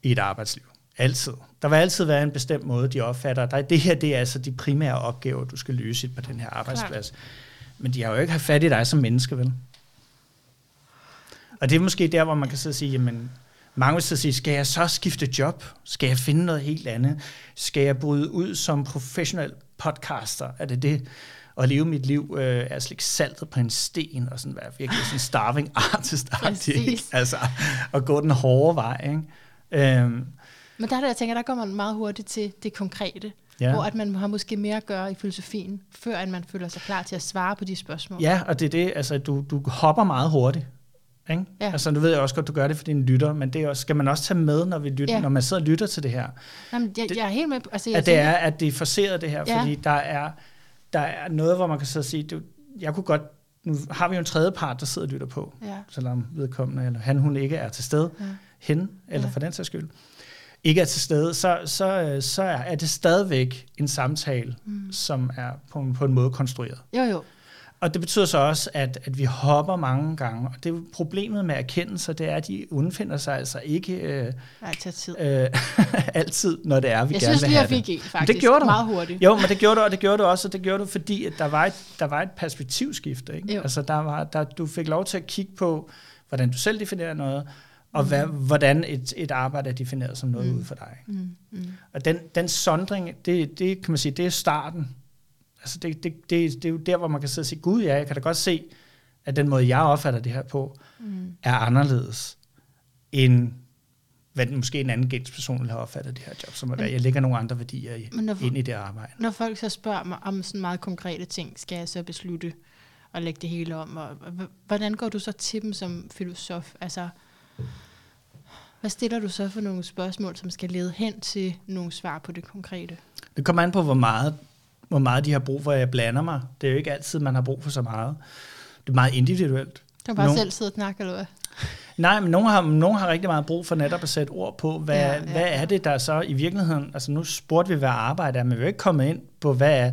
i et arbejdsliv. Altid. Der vil altid være en bestemt måde, de opfatter dig. Det her, det er altså de primære opgaver, du skal løse på den her arbejdsplads. Klar. Men de har jo ikke haft fat i dig som menneske, vel? Og det er måske der, hvor man kan så sige, jamen, mange vil så sige, skal jeg så skifte job? Skal jeg finde noget helt andet? Skal jeg bryde ud som professionel podcaster? Er det det? Og leve mit liv øh, er slik saltet på en sten, og sådan være virkelig sådan starving artist Altså, og gå den hårde vej, ikke? Øhm, men der, der jeg tænker, der går man meget hurtigt til det konkrete. Ja. Hvor at man har måske mere at gøre i filosofien, før at man føler sig klar til at svare på de spørgsmål. Ja, og det er det, altså du, du hopper meget hurtigt. Ikke? Ja. Altså, du ved jeg også godt, du gør det for dine lytter, men det er også, skal man også tage med, når, vi lytter, ja. når man sidder og lytter til det her. Jamen, jeg, jeg er helt med. Altså, jeg at det er, at det er forseret det her, ja. fordi der er, der er noget, hvor man kan så sige, du, jeg kunne godt, nu har vi jo en tredje part, der sidder og lytter på, ja. selvom vedkommende, eller han, hun ikke er til stede, ja. hen, eller ja. for den sags skyld ikke er til stede, så, så, så er det stadigvæk en samtale, mm. som er på en, på en måde konstrueret. Jo, jo. Og det betyder så også, at, at vi hopper mange gange. Og det er problemet med erkendelse, det er, at de undfinder sig altså ikke øh, altid. Øh, altid, når det er, vi jeg gerne vil have det. Jeg synes lige, jeg fik en, faktisk. Det gjorde du. Meget hurtigt. Jo, men det gjorde du, og det gjorde du også, og det gjorde du, fordi at der, var et, der var et perspektivskifte. Ikke? Altså, der var, der, du fik lov til at kigge på, hvordan du selv definerer noget, og hvad, hvordan et, et arbejde er defineret som noget mm. ud for dig. Mm. Mm. Og den, den sondring, det, det kan man sige, det er starten. Altså det, det, det, det er jo der, hvor man kan sidde og sige, gud ja, jeg kan da godt se, at den måde, jeg opfatter det her på, mm. er anderledes end hvad den, måske en anden gens person ville have opfattet det her job, som at jeg lægger nogle andre værdier i, når, ind i det arbejde. Når folk så spørger mig om sådan meget konkrete ting, skal jeg så beslutte at lægge det hele om, og hvordan går du så til dem som filosof? Altså, Hvad stiller du så for nogle spørgsmål, som skal lede hen til nogle svar på det konkrete? Det kommer an på, hvor meget, hvor meget de har brug for, at jeg blander mig. Det er jo ikke altid, man har brug for så meget. Det er meget individuelt. Du kan bare Nogle- selv sidde og snakke, eller hvad? Nej, men nogen har, nogen har rigtig meget brug for netop at sætte ord på, hvad, Ja, ja, hvad er det, der så i virkeligheden, altså nu spurgte vi, hvad arbejde er, men vi er jo ikke kommet ind på, hvad er,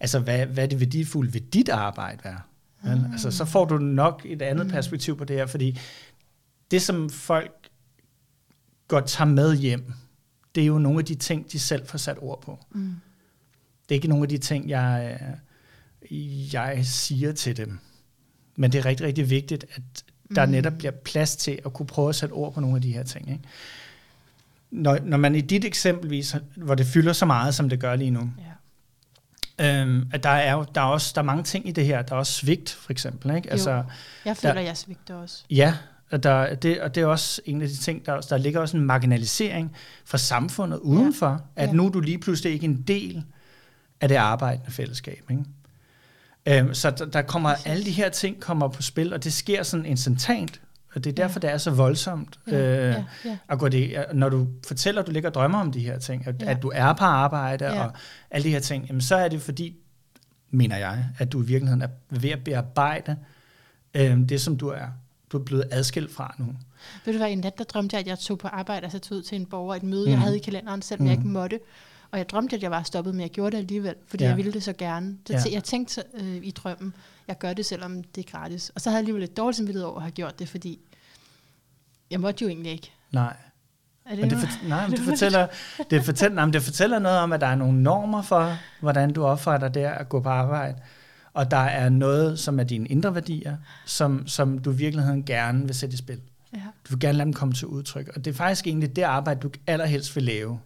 altså hvad, hvad er det værdifulde ved dit arbejde er. Vel? Ah. Altså, så får du nok et andet Mm. perspektiv på det her, fordi det, som folk godt tager med hjem, det er jo nogle af de ting, de selv får sat ord på. Mm. Det er ikke nogle af de ting, jeg, jeg siger til dem. Men det er rigtig, rigtig vigtigt, at der Mm. netop bliver plads til at kunne prøve at sætte ord på nogle af de her ting. Ikke? Når, når man i dit eksempelvis, hvor det fylder så meget, som det gør lige nu, Ja. øhm, at der er jo der er også der er mange ting i det her. Der er også svigt, for eksempel. Ikke? Jo. Altså, Jeg føler, Der- jeg svigter også. Ja, og, der, det, og det er også en af de ting, der, der ligger også en marginalisering fra samfundet udenfor, ja. at Ja. nu er du lige pludselig ikke en del af det arbejdende fællesskab. Ikke? Øhm, så der, der kommer alle de her ting kommer på spil, og det sker sådan instantant, og det er derfor, Ja. det er så voldsomt. Ja, øh, ja, ja. at gå det, når du fortæller, at du ligger og drømmer om de her ting, at, Ja. at du er på arbejde ja. og alle de her ting, jamen, så er det fordi, mener jeg, at du i virkeligheden er ved at bearbejde øh, det, som du er. Du er blevet adskilt fra nu. Ved du hvad, en nat, der drømte jeg, at jeg tog på arbejde, altså tog ud til en borger, et møde, Mhm. jeg havde i kalenderen, selvom jeg Mhm. ikke måtte. Og jeg drømte, at jeg var stoppet, men jeg gjorde det alligevel, fordi Ja. jeg ville det så gerne. Så Ja. jeg tænkte øh, i drømmen, jeg gør det, selvom det er gratis. Og så havde jeg alligevel lidt dårligt samvittighed over at have gjort det, fordi jeg måtte jo egentlig ikke. Nej. Er det, Men det, for, nej, men det, fortæller, det, fortæller, nej, men det fortæller noget om, at der er nogle normer for, hvordan du opfatter det at gå på arbejde. Og der er noget, som er dine indre værdier, som, som du i virkeligheden gerne vil sætte i spil. Ja. Du vil gerne lade dem komme til udtryk. Og det er faktisk egentlig det arbejde, du allerhelst vil lave.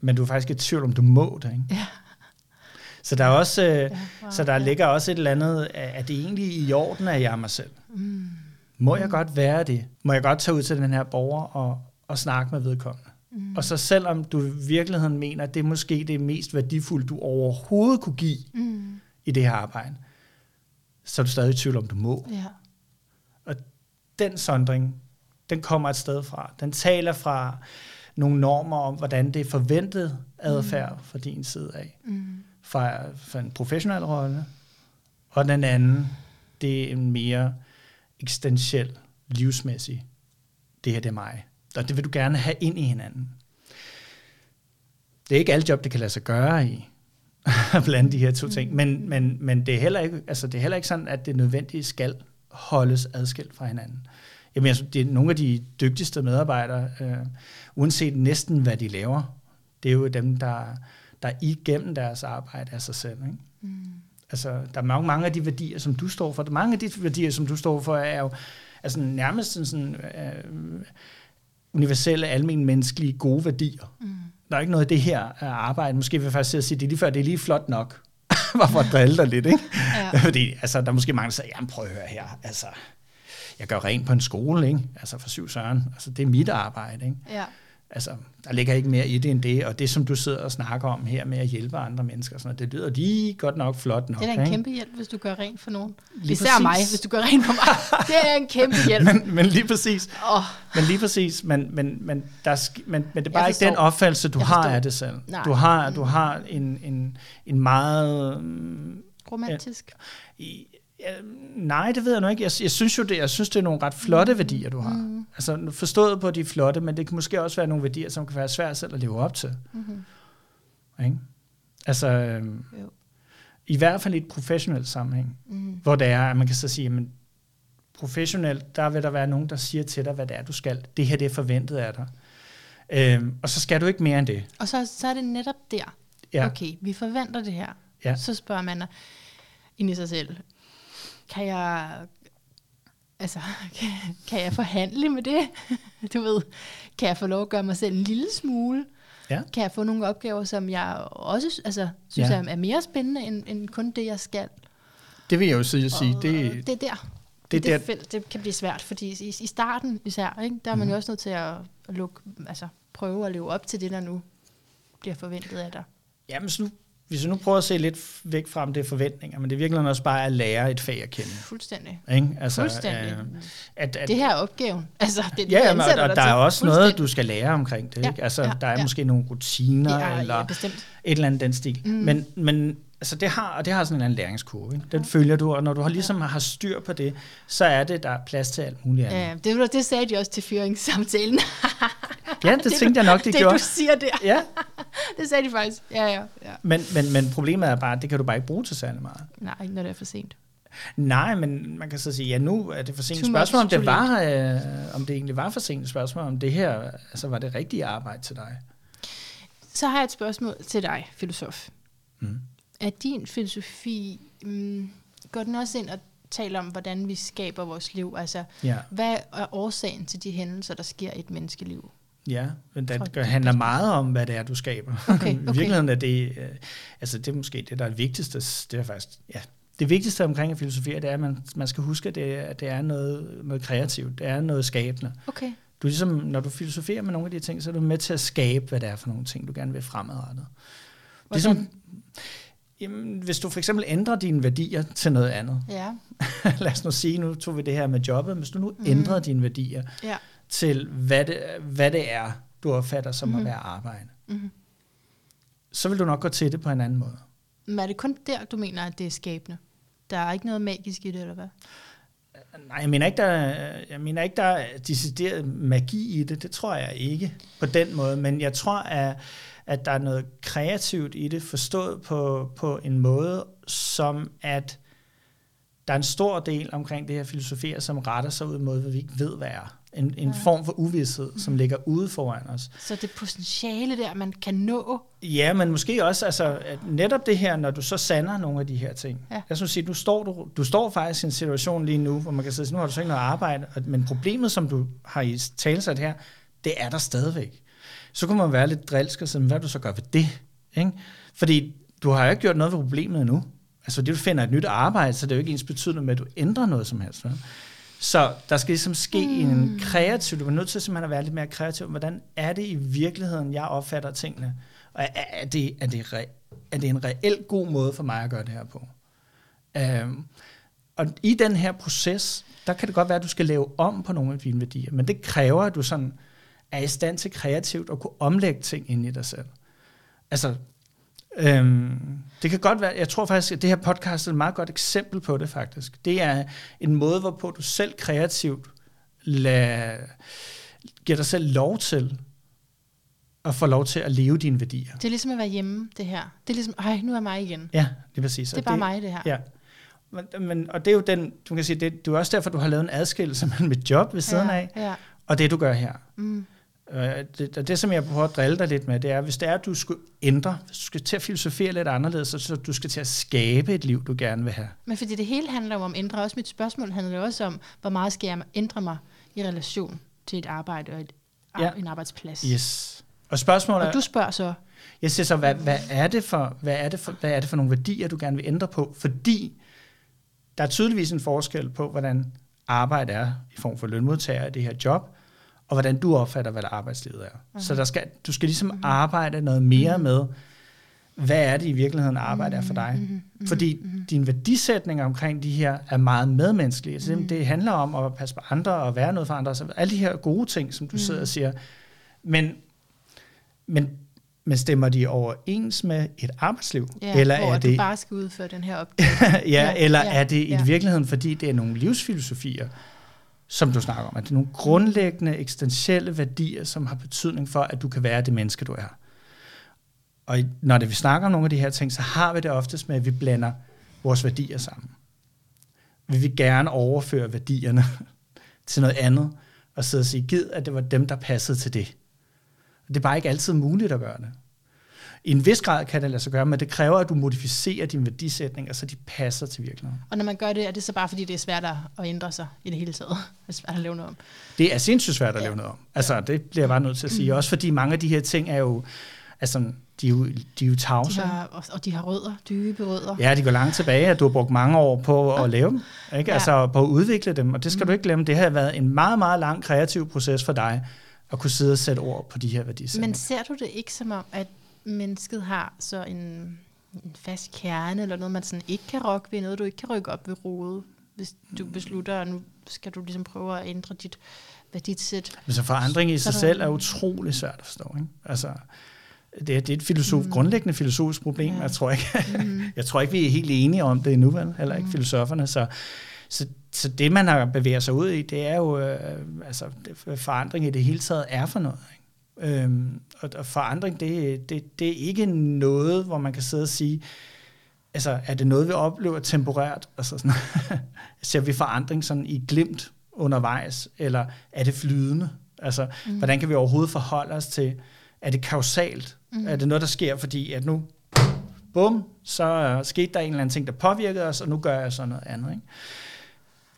Men du er faktisk i tvivl om, du må det. Ikke? Ja. Så der er også, øh, Ja, wow, så der ja. ligger også et eller andet, er det egentlig i orden, at jeg er mig selv? Mm. Må jeg godt være det? Må jeg godt tage ud til den her borger og, og snakke med vedkommende? Mm. Og så selvom du i virkeligheden mener, at det er måske det mest værdifulde, du overhovedet kunne give Mm. I det her arbejde, så er du stadig i tvivl om, du må. Ja. Den sondring, den kommer et sted fra. Den taler fra nogle normer om, hvordan det er forventet adfærd fra din side af. Mm. Fra, fra en professionel rolle. Og den anden, det er en mere eksistentiel, livsmæssig. Det her, det er mig. Og det vil du gerne have ind i hinanden. Det er ikke alle job, det kan lade sig gøre i. at blande de her to ting. Men, men, men det, er heller ikke, altså det er heller ikke sådan, at det nødvendigt skal holdes adskilt fra hinanden. Jamen, altså, det er nogle af de dygtigste medarbejdere, øh, uanset næsten hvad de laver, det er jo dem, der, der igennem deres arbejde er sig selv. Ikke? Mm. Altså, der er mange, mange af de værdier, som du står for. Mange af de værdier, som du står for, er jo altså, nærmest sådan, sådan øh, universelle, almen menneskelige, gode værdier. Mm. Der er ikke noget af det her øh, arbejde. Måske vil jeg faktisk sige, at det er lige før, det er lige flot nok. Bare for at drille dig lidt, ikke? Ja. Fordi altså, der er måske mange, der siger, jamen prøv at høre her, altså, jeg gør rent på en skole, ikke? Altså for syv søren. Altså, det er mit arbejde, ikke? ja. Altså, der ligger ikke mere i det end det, og det, som du sidder og snakker om her med at hjælpe andre mennesker, sådan, noget, det lyder lige godt nok flot nok. Det er en ikke? kæmpe hjælp, hvis du gør rent for nogen. Lige Især præcis. mig, hvis du gør rent for mig. Det er en kæmpe hjælp. men, men lige præcis, oh, men lige præcis, men, men, men, der, sk- men, men det er bare ikke den opfattelse, du har af det selv. Nej. Du har, Mm. du har en, en, en meget... mm, romantisk. i- ja, nej, det ved jeg nu ikke. Jeg, jeg synes jo det, jeg synes, det er nogle ret flotte værdier, du har. Mm. Altså forstået på de flotte, men det kan måske også være nogle værdier, som kan være svært selv at leve op til. Mm-hmm. Ikke? Altså, Jo. i hvert fald i et professionelt sammenhæng, Mm. hvor det er, at man kan så sige, at professionelt, der vil der være nogen, der siger til dig, hvad det er, du skal. Det her, det er forventet af dig. Øhm, og så skal du ikke mere end det. Og så, så er det netop der. Ja. Okay, vi forventer det her. Ja. Så spørger man ind i sig selv, kan jeg, altså, kan, kan jeg forhandle med det? Du ved, kan jeg få lov at gøre mig selv en lille smule? Ja. Kan jeg få nogle opgaver, som jeg også altså, synes Ja. er, er mere spændende, end, end kun det, jeg skal? Det vil jeg jo sige, sige. Det, det er der. det, det, er der, felt, det kan blive svært, fordi i, i starten især, ikke, der er man Mhm. jo også nødt til at, at lukke, altså, prøve at leve op til det, der nu bliver forventet af dig. Jamen, så nu hvis vi nu prøver at se lidt væk fra, om det er forventninger, men det er virkelig også bare at lære et fag at kende. Fuldstændig. Ikke? Altså, Fuldstændig. Øh, at, at, Det her er opgaven. Altså, det er ja, vi ja, men, ansætter og dig der er også noget, du skal lære omkring det. Ja, Ikke? Altså, ja, der er ja. måske nogle rutiner, ja, eller ja, bestemt. et eller andet den stil. Mm. Men, men altså, det har, og det har sådan en anden læringskurve. Ikke? Den følger du, og når du har, ligesom har styr på det, så er det, der er plads til alt muligt andet. Ja, det, det sagde de også til fyringssamtalen. Ja, det, det tænkte jeg nok, de det, gjorde. du siger der. Ja, Det sagde de faktisk. Ja, ja, ja. men, men, men problemet er bare, at det kan du bare ikke bruge til særlig meget. Nej, ikke når det er for sent. Nej, men man kan så sige, ja, nu er det for sent. Spørgsmål om det var, øh, om det egentlig var for sent. Spørgsmål om det her, altså var det rigtige arbejde til dig? Så har jeg et spørgsmål til dig, filosof. Mm. Er din filosofi, mm, går den også ind og taler om, hvordan vi skaber vores liv? Altså, Ja, hvad er årsagen til de hændelser, der sker i et menneskeliv? ja, men det dit handler meget om, hvad det er, du skaber. Okay, I okay. virkeligheden er det, øh, altså det er måske det, der er vigtigste. Det er faktisk, ja, det vigtigste omkring at filosofere, det er, at man, man skal huske, at det, at det er noget, noget kreativt. Det er noget skabende. Okay. Du er ligesom, når du filosoferer med nogle af de ting, så er du med til at skabe, hvad det er for nogle ting, du gerne vil fremadrettet. Hvordan? Ligesom, jamen, hvis du for eksempel ændrer dine værdier til noget andet. Ja, Lad os nu sige, nu tog vi det her med jobbet. Hvis du nu Mhm. mm. ændrer dine værdier ja. til, hvad det, hvad det er, du opfatter som mm. Mhm. at være arbejde, Mm-hmm. så vil du nok gå til det på en anden måde. Men er det kun der, du mener, at det er skabende? Der er ikke noget magisk i det, eller hvad? Nej, jeg mener ikke, der, er- jeg mener ikke, der er decideret magi i det. Det tror jeg ikke på den måde. Men jeg tror, at, at der er noget kreativt i det, forstået på, på en måde, som at der er en stor del omkring det her filosofier, som retter sig ud mod, hvad vi ikke ved, hvad er. En, en Ja. form for uvidshed, som ligger ude foran os. Så det potentiale der, man kan nå, Ja, men måske også altså, at netop det her, når du så sander nogle af de her ting. Ja. Jeg synes sige, du står, du, du står faktisk i en situation lige nu, hvor man kan sige, nu har du så ikke noget arbejde, men problemet, som du har i talsat her, det er der stadigvæk. Så kunne man være lidt drilsk og sige, hvad vil du så gøre ved det? Ikke? Fordi du har jo ikke gjort noget ved problemet endnu. Altså det, du finder et nyt arbejde, så det er jo ikke ens betydende med, at du ændrer noget som helst. Vel? Så der skal ligesom ske mm. en kreativ, du er nødt til simpelthen at være lidt mere kreativ. Hvordan er det i virkeligheden, jeg opfatter tingene? Og er, er, det, er, det re, er det en reelt god måde for mig at gøre det her på? Øhm, og i den her proces, der kan det godt være, at du skal lave om på nogle af dine værdier, men det kræver, at du sådan er i stand til kreativt at kunne omlægge ting ind i dig selv. Altså, øhm, det kan godt være, jeg tror faktisk, at det her podcast er et meget godt eksempel på det faktisk. Det er en måde, hvorpå du selv kreativt lad, giver dig selv lov til at få lov til at leve dine værdier. det er ligesom at være hjemme, det her. Det er ligesom, ej, nu er mig igen. Ja, det er præcis. Det er bare mig, det her. Ja. Men, men, og det er jo den, du kan sige, det, det er også derfor, du har lavet en adskillelse mellem et job ved siden ja, af, Ja. og det du gør her. Mm. Øh, det, og det, som jeg prøver at drille dig lidt med, det er, hvis det er, at du skal ændre, hvis du skal til at filosofere lidt anderledes, så, så du skal til at skabe et liv, du gerne vil have. Men fordi det hele handler jo om at ændre. Også mit spørgsmål handler jo også om, hvor meget skal jeg ændre mig i relation til et arbejde og et, Ja. en arbejdsplads. Yes. Og spørgsmålet Og er, du spørger så, jeg siger så, hvad, hvad, er det for, hvad, er det for, hvad er det for nogle værdier, du gerne vil ændre på? Fordi der er tydeligvis en forskel på, hvordan arbejde er i form for lønmodtager i det her job, og hvordan du opfatter, hvad arbejdslivet er. Uh-huh. Så der skal, du skal ligesom uh-huh. arbejde noget mere uh-huh. med, hvad er det i virkeligheden, arbejde er for dig. Uh-huh. Fordi uh-huh. dine værdisætninger omkring de her er meget medmenneskelige. Altså, uh-huh. Det handler om at passe på andre og være noget for andre. Så alle de her gode ting, som du uh-huh. sidder og siger. Men, men, men stemmer de overens med et arbejdsliv? ja, eller hvor er du det, bare skal udføre den her opgave. ja, Ja, eller ja, er det i ja. virkeligheden, fordi det er nogle livsfilosofier, som du snakker om, at det er nogle grundlæggende, eksistentielle værdier, som har betydning for, at du kan være det menneske, du er. Og når det, vi snakker om nogle af de her ting, så har vi det oftest med, at vi blander vores værdier sammen. Vi vil gerne overføre værdierne til noget andet, og sidde og sige, gid, at det var dem, der passede til det. Det er bare ikke altid muligt at gøre det. I en vis grad kan det lade sig gøre, men det kræver, at du modificerer dine værdisætninger, så de passer til virkeligheden. Og når man gør det, er det så bare fordi, det er svært at ændre sig i det hele taget. Det er svært at lave noget om. Det er sindssygt svært at Ja. lave noget om. Altså, det bliver jeg bare nødt til at sige. Også fordi mange af de her ting er jo, altså, de er jo, de er jo De tavse. har, og, og de har rødder, dybe rødder. Ja, de går langt tilbage, at du har brugt mange år på at lave dem. Ikke? Ja. Altså på at udvikle dem. Og det skal du ikke glemme. Det har været en meget, meget lang kreativ proces for dig, at kunne sidde og sætte ord på de her værdisætninger. Men ser du det ikke som om, at mennesket har så en en fast kerne, eller noget, man sådan ikke kan rokke ved, noget, du ikke kan rykke op ved rodet, hvis du beslutter, at nu skal du ligesom prøve at ændre dit værdisæt. Men så forandring i sig selv er utrolig svært at forstå. Ikke? Altså, det er, det er et filosof, mm. grundlæggende filosofisk problem. Ja. Jeg, tror ikke, Mm. jeg tror ikke, vi er helt enige om det endnu, vel? heller ikke Mm. filosoferne. Så, så, så det, man har bevæget sig ud i, det er jo, øh, altså, forandring i det hele taget er for noget. Ikke? Øhm, og, og forandring, det, det, det er ikke noget, hvor man kan sidde og sige, altså, er det noget, vi oplever temporært? Altså sådan, ser vi forandring sådan i glimt undervejs, eller er det flydende? Altså, mm. hvordan kan vi overhovedet forholde os til, er det kausalt? Mm. Er det noget, der sker, fordi at nu, bum, så uh, skete der en eller anden ting, der påvirkede os, og nu gør jeg så noget andet. Ikke?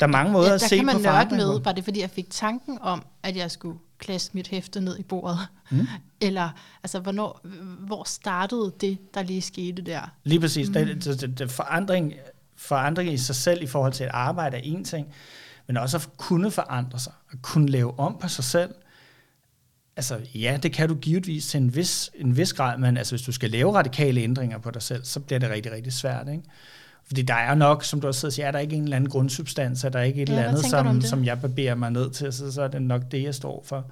Der er mange måder Ja, at der se kan man på nørde forandring med, på. var det fordi, jeg fik tanken om, at jeg skulle klaske mit hæfte ned i bordet? Mm. Eller, altså, hvornår, hvor startede det, der lige skete der? Lige præcis. Mm. Det, det, det, det forandring, forandring i sig selv i forhold til et arbejde er en ting, men også at kunne forandre sig, at kunne lave om på sig selv. Altså ja, det kan du givetvis til en vis, en vis grad, men altså, hvis du skal lave radikale ændringer på dig selv, så bliver det rigtig, rigtig svært. Ikke? Fordi der er nok, som du også siger, er der ikke en eller anden grundsubstans, er der ikke et Ja, eller andet, som, som jeg barberer mig ned til, så, så er det nok det, jeg står for.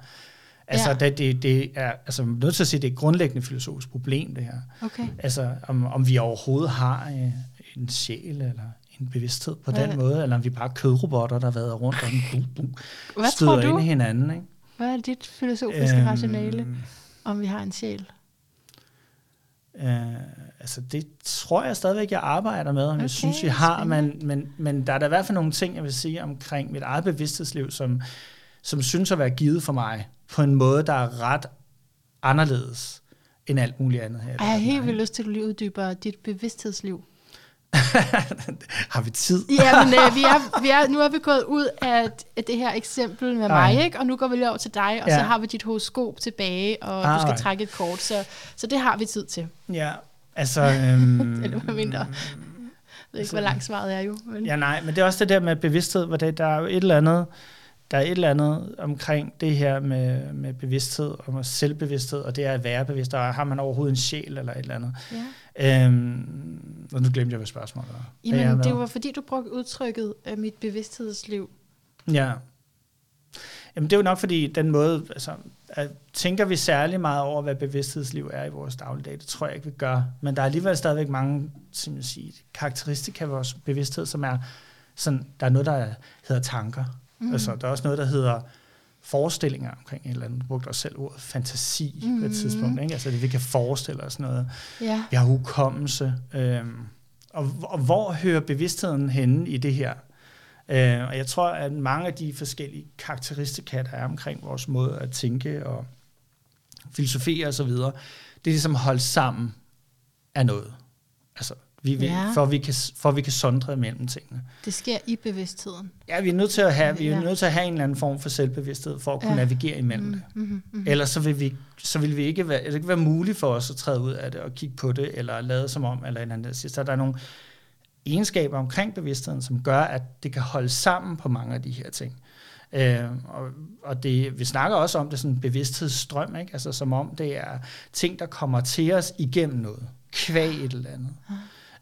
Altså, Ja. det, det, det er, altså, jeg er nødt til at sige, det er et grundlæggende filosofisk problem, det her. Okay. Altså, om, om vi overhovedet har øh, en sjæl eller en bevidsthed på Hvad- den måde, eller om vi bare er kødrobotter, der vader rundt og bum, bum, Hvad støder tror du? ind i hinanden. Ikke? Hvad er dit filosofiske øhm, rationale, om vi har en sjæl? Øh, altså det tror jeg stadigvæk, jeg arbejder med, om okay, jeg synes, vi har, men, men, men der er der i hvert fald nogle ting, jeg vil sige omkring mit eget bevidsthedsliv, som, som synes at være givet for mig, på en måde, der er ret anderledes end alt muligt andet her. jeg har helt vildt lyst til, at du uddyber dit bevidsthedsliv. har vi tid? Ja, men øh, vi er, vi er, nu er vi gået ud af, af det her eksempel med Ej. mig, ikke? og nu går vi lige over til dig, og ja. så har vi dit horoskop tilbage, og Ah, du skal ej. trække et kort, så, så det har vi tid til. Ja, altså... Øhm, Eller hvad mindre. Jeg ved ikke, hvor langt svaret er jo. Men... Ja, nej, men det er også det der med bevidsthed, hvor det, der er jo et eller andet, der er et eller andet omkring det her med, med bevidsthed og med selvbevidsthed, og det er at være bevidst, og har man overhovedet en sjæl eller et eller andet. Ja. Øhm, og nu glemte jeg, hvad spørgsmålet var. Jamen, det var fordi, du brugte udtrykket af mit bevidsthedsliv. Ja. Jamen, det er jo nok fordi, den måde, altså, at, tænker vi særlig meget over, hvad bevidsthedsliv er i vores dagligdag? Det tror jeg ikke, vi gør. Men der er alligevel stadigvæk mange som jeg siger, karakteristika af vores bevidsthed, som er sådan, der er noget, der hedder tanker. Mm. Altså, der er også noget, der hedder forestillinger omkring et eller andet. Du brugte også selv ordet fantasi mm. på Mhm. et tidspunkt. Ikke? Altså, det, vi kan forestille os noget. Ja. Vi har hukommelse. Øhm, og, og hvor hører bevidstheden henne i det her? Øh, og jeg tror, at mange af de forskellige karakteristika, der er omkring vores måde at tænke og filosofere og så videre, det er ligesom holdt sammen af noget. Altså, vi, vi, Ja. for, vi kan, for vi kan sondre mellem tingene. Det sker i bevidstheden. Ja, vi er nødt til at have, vi er Ja. nødt til at have en eller anden form for selvbevidsthed for at kunne Ja. navigere imellem det. Mm-hmm, mm-hmm. Ellers så vil, vi, så vil vi ikke være, det ikke være muligt for os at træde ud af det og kigge på det, eller lade som om, eller en anden. Så der er nogle egenskaber omkring bevidstheden, som gør, at det kan holde sammen på mange af de her ting. Øh, og, og det, vi snakker også om det sådan en bevidsthedsstrøm, ikke? Altså, som om det er ting, der kommer til os igennem noget, kvæg et eller andet.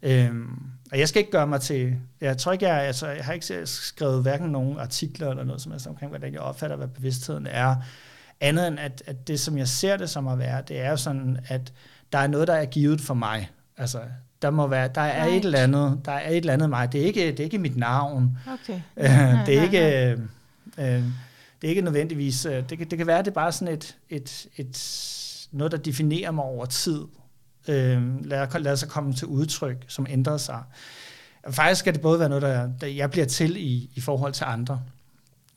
Øhm, og jeg skal ikke gøre mig til, jeg tror ikke, jeg, altså, jeg har ikke skrevet hverken nogen artikler eller noget som helst omkring, hvordan jeg opfatter, hvad bevidstheden er, andet end at, at det, som jeg ser det som at være, det er jo sådan, at der er noget, der er givet for mig. Altså, der må være, der er Right. et eller andet, der er et eller andet mig. Det er ikke, det er ikke mit navn. Okay. Det er ikke, øh, øh, det er ikke nødvendigvis, øh, det, kan, det kan være, det er bare sådan et, et, et noget, der definerer mig over tid. Øh, lad, lad sig komme til udtryk, som ændrer sig. Faktisk skal det både være noget, der, der jeg bliver til i, i forhold til andre.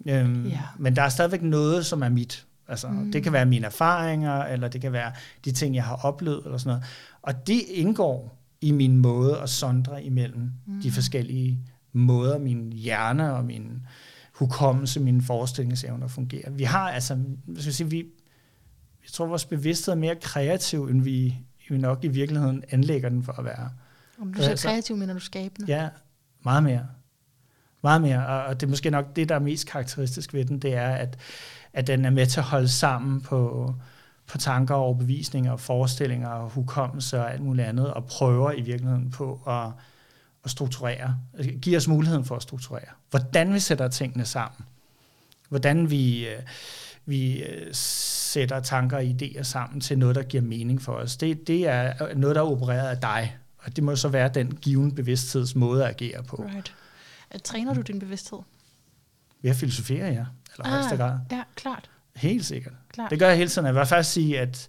Øhm, Ja. Men der er stadigvæk noget, som er mit. Altså, Mm. mm. Det kan være mine erfaringer, eller det kan være de ting, jeg har oplevet, eller sådan noget. Og det indgår i min måde at sondre imellem mm. de forskellige måder, min hjerne og min hukommelse, mine forestillingsevner fungerer. Vi har altså, hvad skal jeg sige, vi, jeg tror, vores bevidsthed er mere kreativ, end vi, vi nok i virkeligheden anlægger den for at være. Om du siger Altså- kreativ, mener du skabende? Ja, meget mere. Meget mere, og og det er måske nok det, der er mest karakteristisk ved den, det er, at, at den er med til at holde sammen på, på tanker og overbevisninger og forestillinger og hukommelse og alt muligt andet, og prøver i virkeligheden på at, at strukturere, give os muligheden for at strukturere. Hvordan vi sætter tingene sammen. Hvordan vi, øh, vi øh, sætter tanker og idéer sammen til noget, der giver mening for os. Det, det er noget, der er opereret af dig, og det må så være den given bevidstheds måde at agere på. Right. Træner du din bevidsthed? Ved at filosofere, ja. Eller ah, højeste grad. Ja, klart. Helt sikkert. Klart. Det gør jeg hele tiden. Jeg vil faktisk sige, at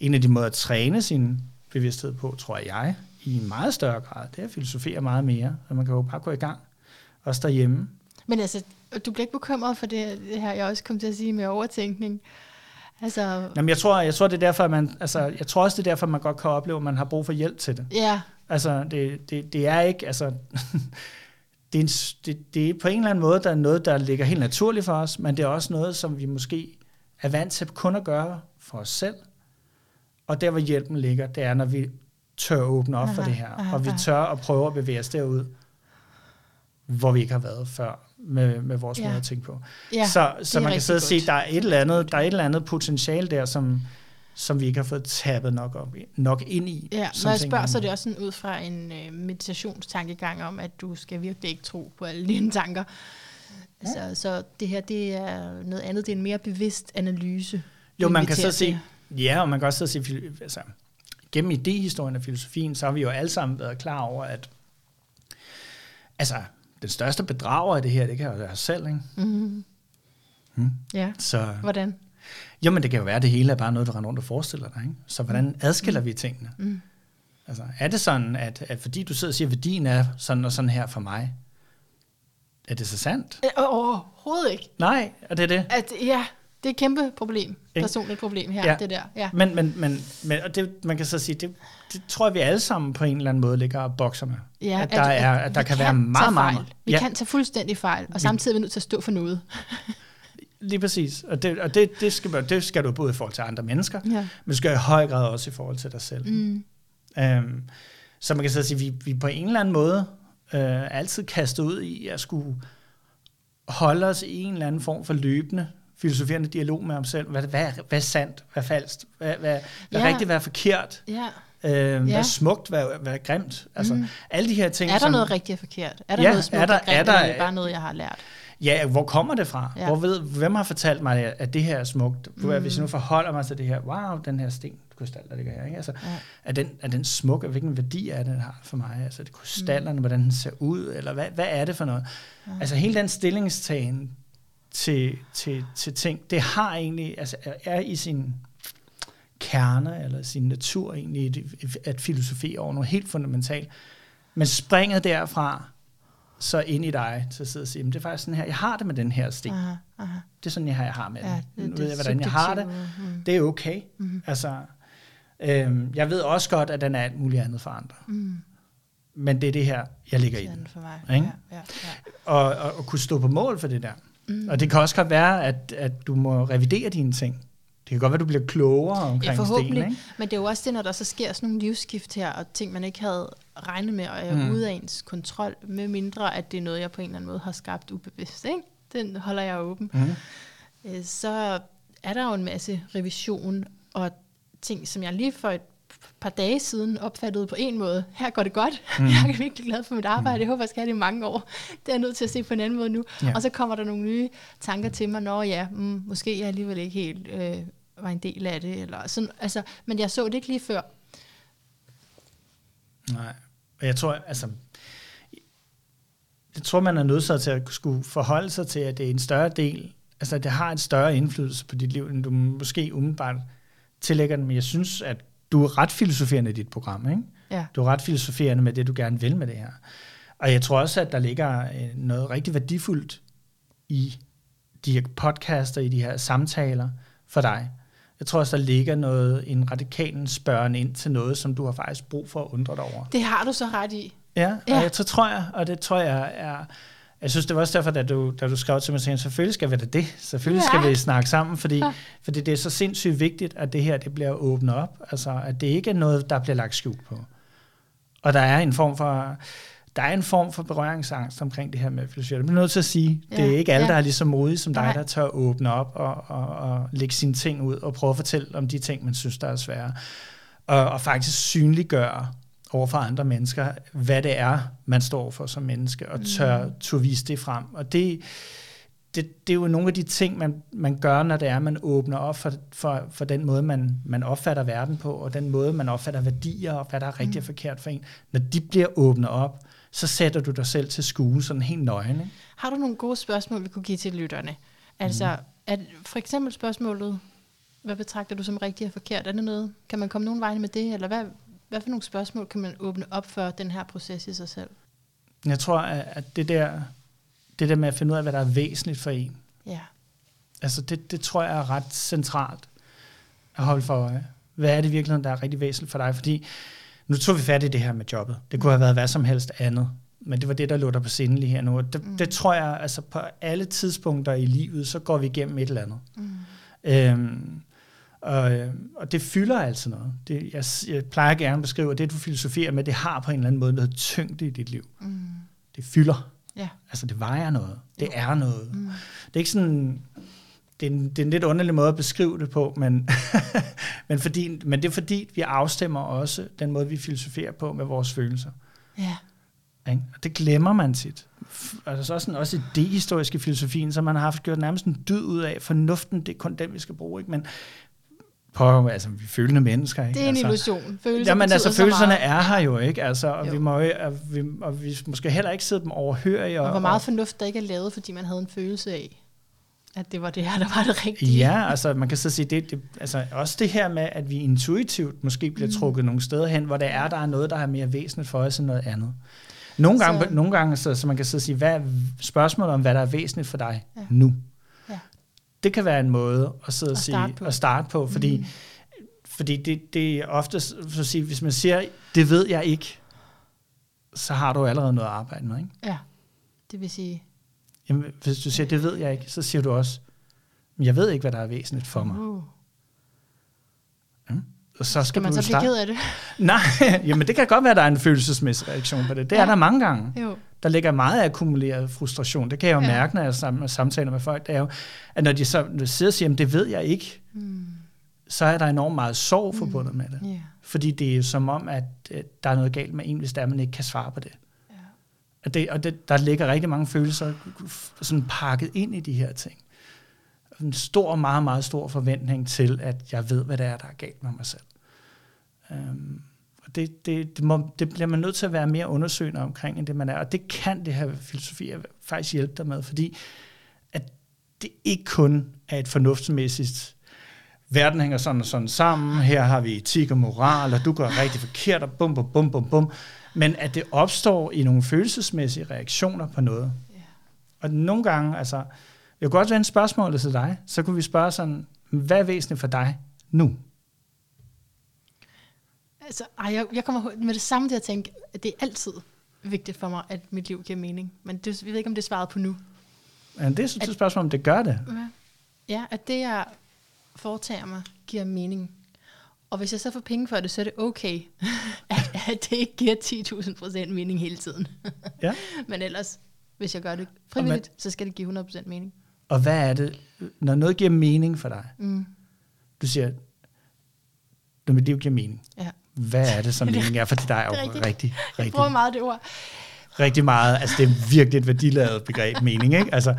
en af de måder at træne sin bevidsthed på, tror jeg, i en meget større grad, det er at filosofere meget mere. Så man kan jo bare gå i gang, også derhjemme. Men altså, du bliver ikke bekymret for det, det her, jeg også kom til at sige med overtænkning. Altså... Jamen, jeg tror, jeg tror, det er derfor, man, altså, jeg tror også, det er derfor, man godt kan opleve, at man har brug for hjælp til det. Ja. Altså, det, det, det er ikke, altså, det, er en, det, det er på en eller anden måde, der er noget, der ligger helt naturligt for os, men det er også noget, som vi måske er vant til kun at gøre for os selv. Og der, hvor hjælpen ligger, det er, når vi tør åbne op aha, for det her, aha, og vi tør at prøve at bevæge os derud, hvor vi ikke har været før med, med vores ja. måde at tænke på. Ja, så så man kan sidde og sige, at der er et eller andet, der er et eller andet potentiale der, som, som vi ikke har fået tabet nok, op, nok ind i. Ja, når jeg spørger, så er det også sådan ud fra en øh, meditationstankegang om, at du skal virkelig ikke tro på alle dine tanker. Ja. Altså, så det her, det er noget andet, det er en mere bevidst analyse. Jo, man kan så sige, ja, og man kan også så sige, altså, gennem idehistorien af filosofien, så har vi jo alle sammen været klar over, at altså, den største bedrager i det her, det kan jo være selv, ikke? Mm-hmm. Hmm. Ja, så, hvordan? Jamen, det kan jo være, at det hele er bare noget, du render rundt og forestiller dig. Ikke? Så hvordan mm. adskiller mm. vi tingene? Mm. Altså, er det sådan, at, at fordi du sidder og siger, at værdien er sådan og sådan her for mig, er det så sandt? Æ, overhovedet ikke. Nej, er det det? At, ja, det er et kæmpe problem, personligt problem her, ja. det der. Ja. Men, men, men, men og det, man kan så sige, det, det tror jeg, vi alle sammen på en eller anden måde ligger og bokser med. Ja, at, der, at, er, at der kan, kan være meget, meget... Fejl. Vi ja. kan tage fuldstændig fejl, og samtidig er vi nødt til at stå for noget. Lige præcis. Og det, og det, det, skal, det skal du både i forhold til andre mennesker, ja. men det skal i høj grad også i forhold til dig selv. Mm. Um, så man kan så sige, at vi, vi på en eller anden måde uh, altid kastet ud i at skulle holde os i en eller anden form for løbende filosoferende dialog med ham selv. Hvad, hvad, hvad er sandt? Hvad er falsk? Hvad, hvad, hvad ja. rigtigt? Hvad er forkert? Ja. Øh, ja. Hvad er smukt? Hvad, hvad er grimt? Altså, mm. alle de her ting. Er der som, noget rigtigt og forkert? Er der ja, noget smukt er der, og grimt, er der, eller er det bare noget, jeg har lært? Ja, hvor kommer det fra? Ja. Hvor ved, hvem har fortalt mig, at det her er smukt? Mm. Hvis jeg nu forholder mig til det her, wow, den her sten, krystal, der ligger her, ikke? Altså, ja. er, den, er den smuk, og hvilken værdi er den har for mig? Altså, det krystallerne, mm. hvordan den ser ud, eller hvad, hvad er det for noget? Ja. Altså, hele den stillingstagen til, til, til ting, det har egentlig, altså er i sin kerne, eller sin natur egentlig, at filosofere over noget helt fundamentalt. Men springet derfra, så ind i dig til at sidde og sige, det er faktisk sådan her, jeg har det med den her sten. Aha, aha. Det er sådan, jeg har, jeg har med ja, det. Nu ved jeg, hvordan jeg har det. Mm. Det er okay. Mm. Altså, øhm, jeg ved også godt, at den er alt muligt andet for andre. Mm. Men det er det her, jeg ligger i den. For mig. Ikke? Ja, ja, ja. Og, og, og kunne stå på mål for det der. Mm. Og det kan også godt være, at, at du må revidere dine ting. Det kan godt være, at du bliver klogere omkring ja, forhåbentlig. Sten, ikke? Men det er jo også det, når der så sker sådan nogle livsskift her, og ting, man ikke havde regnet med, og er mm. ude af ens kontrol, med mindre, at det er noget, jeg på en eller anden måde har skabt ubevidst. Ikke? Den holder jeg åben. Mm. Så er der jo en masse revision og ting, som jeg lige for et par dage siden opfattede på en måde, her går det godt, mm. jeg er virkelig glad for mit arbejde, mm. jeg håber, jeg skal have det i mange år, det er jeg nødt til at se på en anden måde nu. Ja. Og så kommer der nogle nye tanker til mig, når ja, mm, måske jeg alligevel ikke helt øh, var en del af det, eller sådan, altså, men jeg så det ikke lige før. Nej, og jeg tror, altså, jeg tror, man er nødt til at skulle forholde sig til, at det er en større del, altså det har en større indflydelse på dit liv, end du måske umiddelbart tillægger den, men jeg synes, at du er ret filosoferende i dit program, ikke? Ja. Du er ret filosoferende med det, du gerne vil med det her. Og jeg tror også, at der ligger øh, noget rigtig værdifuldt i de her podcaster, i de her samtaler for dig. Jeg tror også, der ligger noget, en radikal spørgen ind til noget, som du har faktisk brug for at undre dig over. Det har du så ret i. Ja, ja. og jeg, så tror jeg, og det tror jeg er jeg synes, det var også derfor, da du, da du skrev til mig, at selvfølgelig skal vi da det. Selvfølgelig ja. skal vi snakke sammen, fordi, ja. fordi det er så sindssygt vigtigt, at det her det bliver åbnet op. Altså, at det ikke er noget, der bliver lagt skjult på. Og der er en form for der er en form for berøringsangst omkring det her med filosofi. Det er nødt til at sige. Ja, det er ikke alle, ja. der er lige så modige som dig, Nej. der tør åbne op og, og, og lægge sine ting ud og prøve at fortælle om de ting, man synes, der er svære. Og, og faktisk synliggøre over for andre mennesker, hvad det er, man står for som menneske, og tør, tør vise det frem. Og det, det, det er jo nogle af de ting, man, man gør, når det er, man åbner op for, for, for den måde, man, man opfatter verden på, og den måde, man opfatter værdier, og hvad der er rigtigt og forkert for en. Når de bliver åbnet op, så sætter du dig selv til skue sådan helt nøgen. Ikke? Har du nogle gode spørgsmål, vi kunne give til lytterne? Altså, Mhm. er, for eksempel spørgsmålet, hvad betragter du som rigtigt og forkert? Er det noget? Kan man komme nogen vej med det? Eller hvad, hvad for nogle spørgsmål kan man åbne op for den her proces i sig selv? Jeg tror, at det der, det der med at finde ud af, hvad der er væsentligt for en, Ja. altså det, det tror jeg er ret centralt at holde for øje. Hvad er det virkelig, der er rigtig væsentligt for dig? Fordi nu tog vi fat i det her med jobbet. Det kunne have været hvad som helst andet. Men det var det, der lå der på scenen lige her nu. Det, mm. det tror jeg, altså på alle tidspunkter i livet, så går vi igennem et eller andet. Mm. Øhm, og, øh, og det fylder altså noget. Det, jeg, jeg plejer gerne at beskrive, at det du filosoferer med, det har på en eller anden måde noget tyngde i dit liv. Mm. Det fylder. Ja. Altså det vejer noget. Det er noget. Mm. Det er ikke sådan... Det er, en, det er en lidt underlig måde at beskrive det på, men, men, fordi, men det er fordi, vi afstemmer også den måde, vi filosoferer på med vores følelser. Ja. Ikke? Og det glemmer man tit. Altså så sådan også i det historiske filosofien, så man har haft gjort nærmest en dyd ud af, fornuften, det er kun den, vi skal bruge. Ikke? Men på, altså, vi følende mennesker. Ikke? Det er en altså, illusion. Følelser Jamen altså, følelserne er her jo, ikke? Altså, og, Jo. vi må, og, vi, og vi måske heller ikke sidde dem overhørige. Og hvor meget fornuft der ikke er lavet, fordi man havde en følelse af, at det var det her, der var det rigtige. Ja, altså man kan så sige, det, det, altså også det her med, at vi intuitivt måske bliver Mm. trukket nogle steder hen, hvor det er, der er noget, der er mere væsentligt for os end noget andet. Nogle gange, Så- nogle gange så, så man kan så sige, hvad er spørgsmålet om, hvad der er væsentligt for dig ja. nu? Ja. Det kan være en måde at sidde og sige, starte på. at starte på, fordi, Mm. fordi det, det er ofte, så at sige, hvis man siger, det ved jeg ikke, så har du allerede noget at arbejde med, ikke? Ja, det vil sige... Jamen, hvis du siger, det ved jeg ikke, så siger du også, "Men jeg ved ikke, hvad der er væsentligt for mig. Uh. Og så skal, Skal man så starte. blive ked af det? Nej, jamen det kan godt være, at der er en følelsesmæssig reaktion på det. Det ja. Ja. er der mange gange. Jo. Der ligger meget akkumuleret frustration. Det kan jeg jo Ja. mærke, når jeg sam- samtaler med folk. Det er jo, at når de så når de sidder og siger, at det ved jeg ikke, Mm. så er der enormt meget sorg forbundet Mm. med det. Ja. Fordi det er som om, at øh, der er noget galt med en, hvis der er, man ikke kan svare på det. Ja. Og, det, og det, der ligger rigtig mange følelser sådan pakket ind i de her ting. En stor, meget, meget stor forventning til, at jeg ved, hvad det er, der er galt med mig selv. Um, og det, det, det, må, det bliver man nødt til at være mere undersøgende omkring, end det man er. Og det kan det her filosofi faktisk hjælpe dig med, fordi at det ikke kun er et fornuftsmæssigt verden hænger sådan og sådan sammen, her har vi etik og moral, og du gør rigtig forkert, og bum, bum, bum, bum, bum. Men at det opstår i nogle følelsesmæssige reaktioner på noget. Ja. Og nogle gange, altså, jeg kunne godt vende spørgsmålet til dig, så kunne vi spørge sådan, hvad er væsentligt for dig nu? Altså, ej, jeg, jeg kommer med det samme til at tænke, at det er altid vigtigt for mig, at mit liv giver mening. Men det, jeg ved ikke, om det er svaret på nu. Men det er så et spørgsmål, om det gør det. Ja. ja, at det, jeg foretager mig, giver mening. Og hvis jeg så får penge for det, så er det okay, at, at det ikke giver 10.000 procent mening hele tiden. Ja. Men ellers, hvis jeg gør det frivilligt, så skal det give 100 procent mening. Og hvad er det, når noget giver mening for dig? Mm. Du siger, når mit liv giver mening. Ja. Hvad er det, som mening er for dig? Er Det er jo rigtig, Jeg rigtig, bruger meget det ord. rigtig meget. Altså, det er virkelig et værdiladet begreb, mening, ikke? Altså,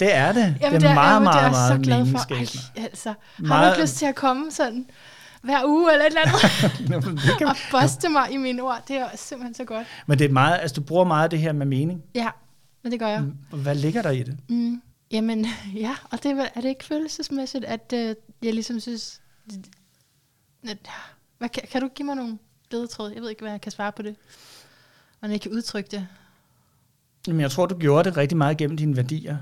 det er det. Jamen, det er meget, jeg, meget, det er jeg meget så glad for. meningsskabende. Altså, har du Meget- ikke lyst til at komme sådan hver uge eller et eller andet, det kan, og boste mig i mine ord? Det er simpelthen så godt. men det er meget, altså, du bruger meget det her med mening. Ja, men det gør jeg. Hvad ligger der i det? Mm. Jamen, ja, og det er, er det ikke følelsesmæssigt, at øh, jeg ligesom synes... At, hvad, kan, kan du give mig nogle ledetråd? Jeg ved ikke, hvad jeg kan svare på det. Og jeg kan udtrykke det. Jamen, jeg tror, du gjorde det rigtig meget gennem dine værdier.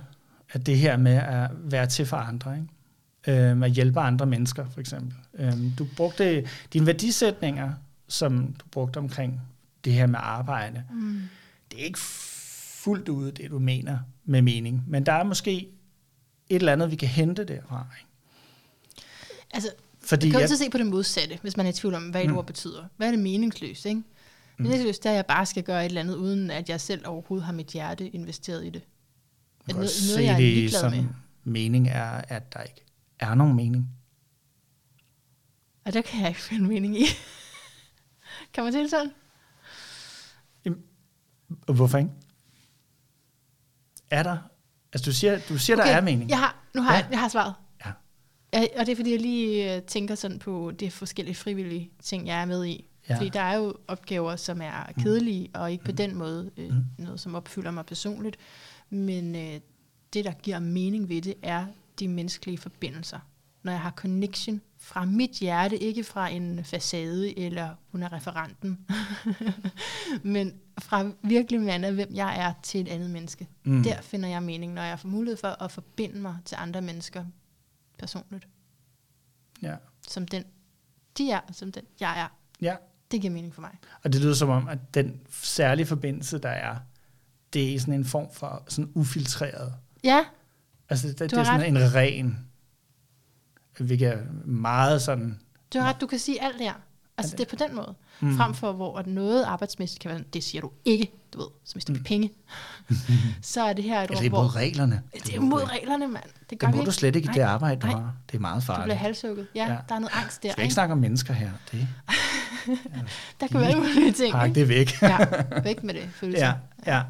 At det her med at være til for andre, ikke? Øhm, at hjælpe andre mennesker, for eksempel. Øhm, du brugte dine værdisætninger, som du brugte omkring det her med arbejde. Mm. Det er ikke fuldt ud det, du mener med mening, men der er måske et eller andet, vi kan hente derfra. Ikke? Altså, Fordi man kan jeg, altid se på det modsatte, hvis man er i tvivl om, hvad et Mm. ord betyder. Hvad er det meningsløst, ikke? Mm. Meningsløs, det er, at jeg bare skal gøre et eller andet, uden at jeg selv overhovedet har mit hjerte investeret i det. Man kan noget, også noget se jeg er det som med. mening er, at der ikke er nogen mening. Og der kan jeg ikke finde mening i. kan man det sådan? Og Hvorfor ikke? Er der? Altså, du siger, du siger okay. der er mening. Jeg har, nu har ja. jeg, jeg har svaret. Og det er, fordi jeg lige øh, tænker sådan på de forskellige frivillige ting, jeg er med i. Ja. Fordi der er jo opgaver, som er kedelige, mm. og ikke på den måde øh, Mm. mm. noget, som opfylder mig personligt. Men øh, det, der giver mening ved det, er de menneskelige forbindelser. Når jeg har connection fra mit hjerte, ikke fra en facade, eller hun er referenten, men fra virkelig mand af, hvem jeg er til et andet menneske. Mm. Mm. Der finder jeg mening, når jeg får mulighed for at forbinde mig til andre mennesker personligt. Ja. Som den, de er, som den, jeg er. ja. Det giver mening for mig. Og det lyder som om, at den særlige forbindelse, der er, det er sådan en form for sådan ufiltreret. Ja, Altså, det, det er sådan en ren, hvilket er meget sådan... du har ret, du kan sige alt der. Altså, det- det er på den måde. Mm. Frem for, hvor noget arbejdsmæssigt kan være, det siger du ikke, du ved, som hvis du mm. penge. så er det her et Ja, rum, det er hvor... mod reglerne. Det er mod reglerne, mand. Det gør Det må du ikke. slet ikke i det arbejde, du nej. har. Det er meget Du bliver farligt. halshugget. Ja, Ja. der er noget angst der. Jeg skal Ikke? snakke om mennesker her. Det, Der kan være mulige ting. pak det væk. Ja, væk med det, følelse. ja, ja.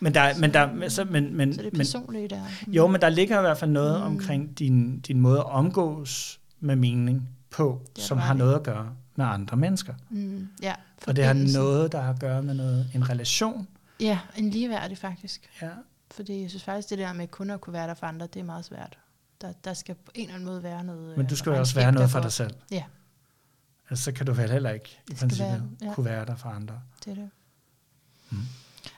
Men der, men der, så, men, men, Så det er personligt der. jo, men der ligger i hvert fald noget mm. omkring din, din måde at omgås med mening på, Det som du har ret i. noget at gøre med andre mennesker. Mm, ja, Og det har noget, der har at gøre med noget, en relation. Ja, en ligeværdig faktisk. Ja. Fordi jeg synes faktisk, det der med kun at kunne være der for andre, det er meget svært. Der, der skal på en eller anden måde være noget Men du øh, skal jo også være noget for dig selv. Ja, Altså, så kan du vel heller ikke i princippet være- ja. kunne være der for andre. det er det. Mm.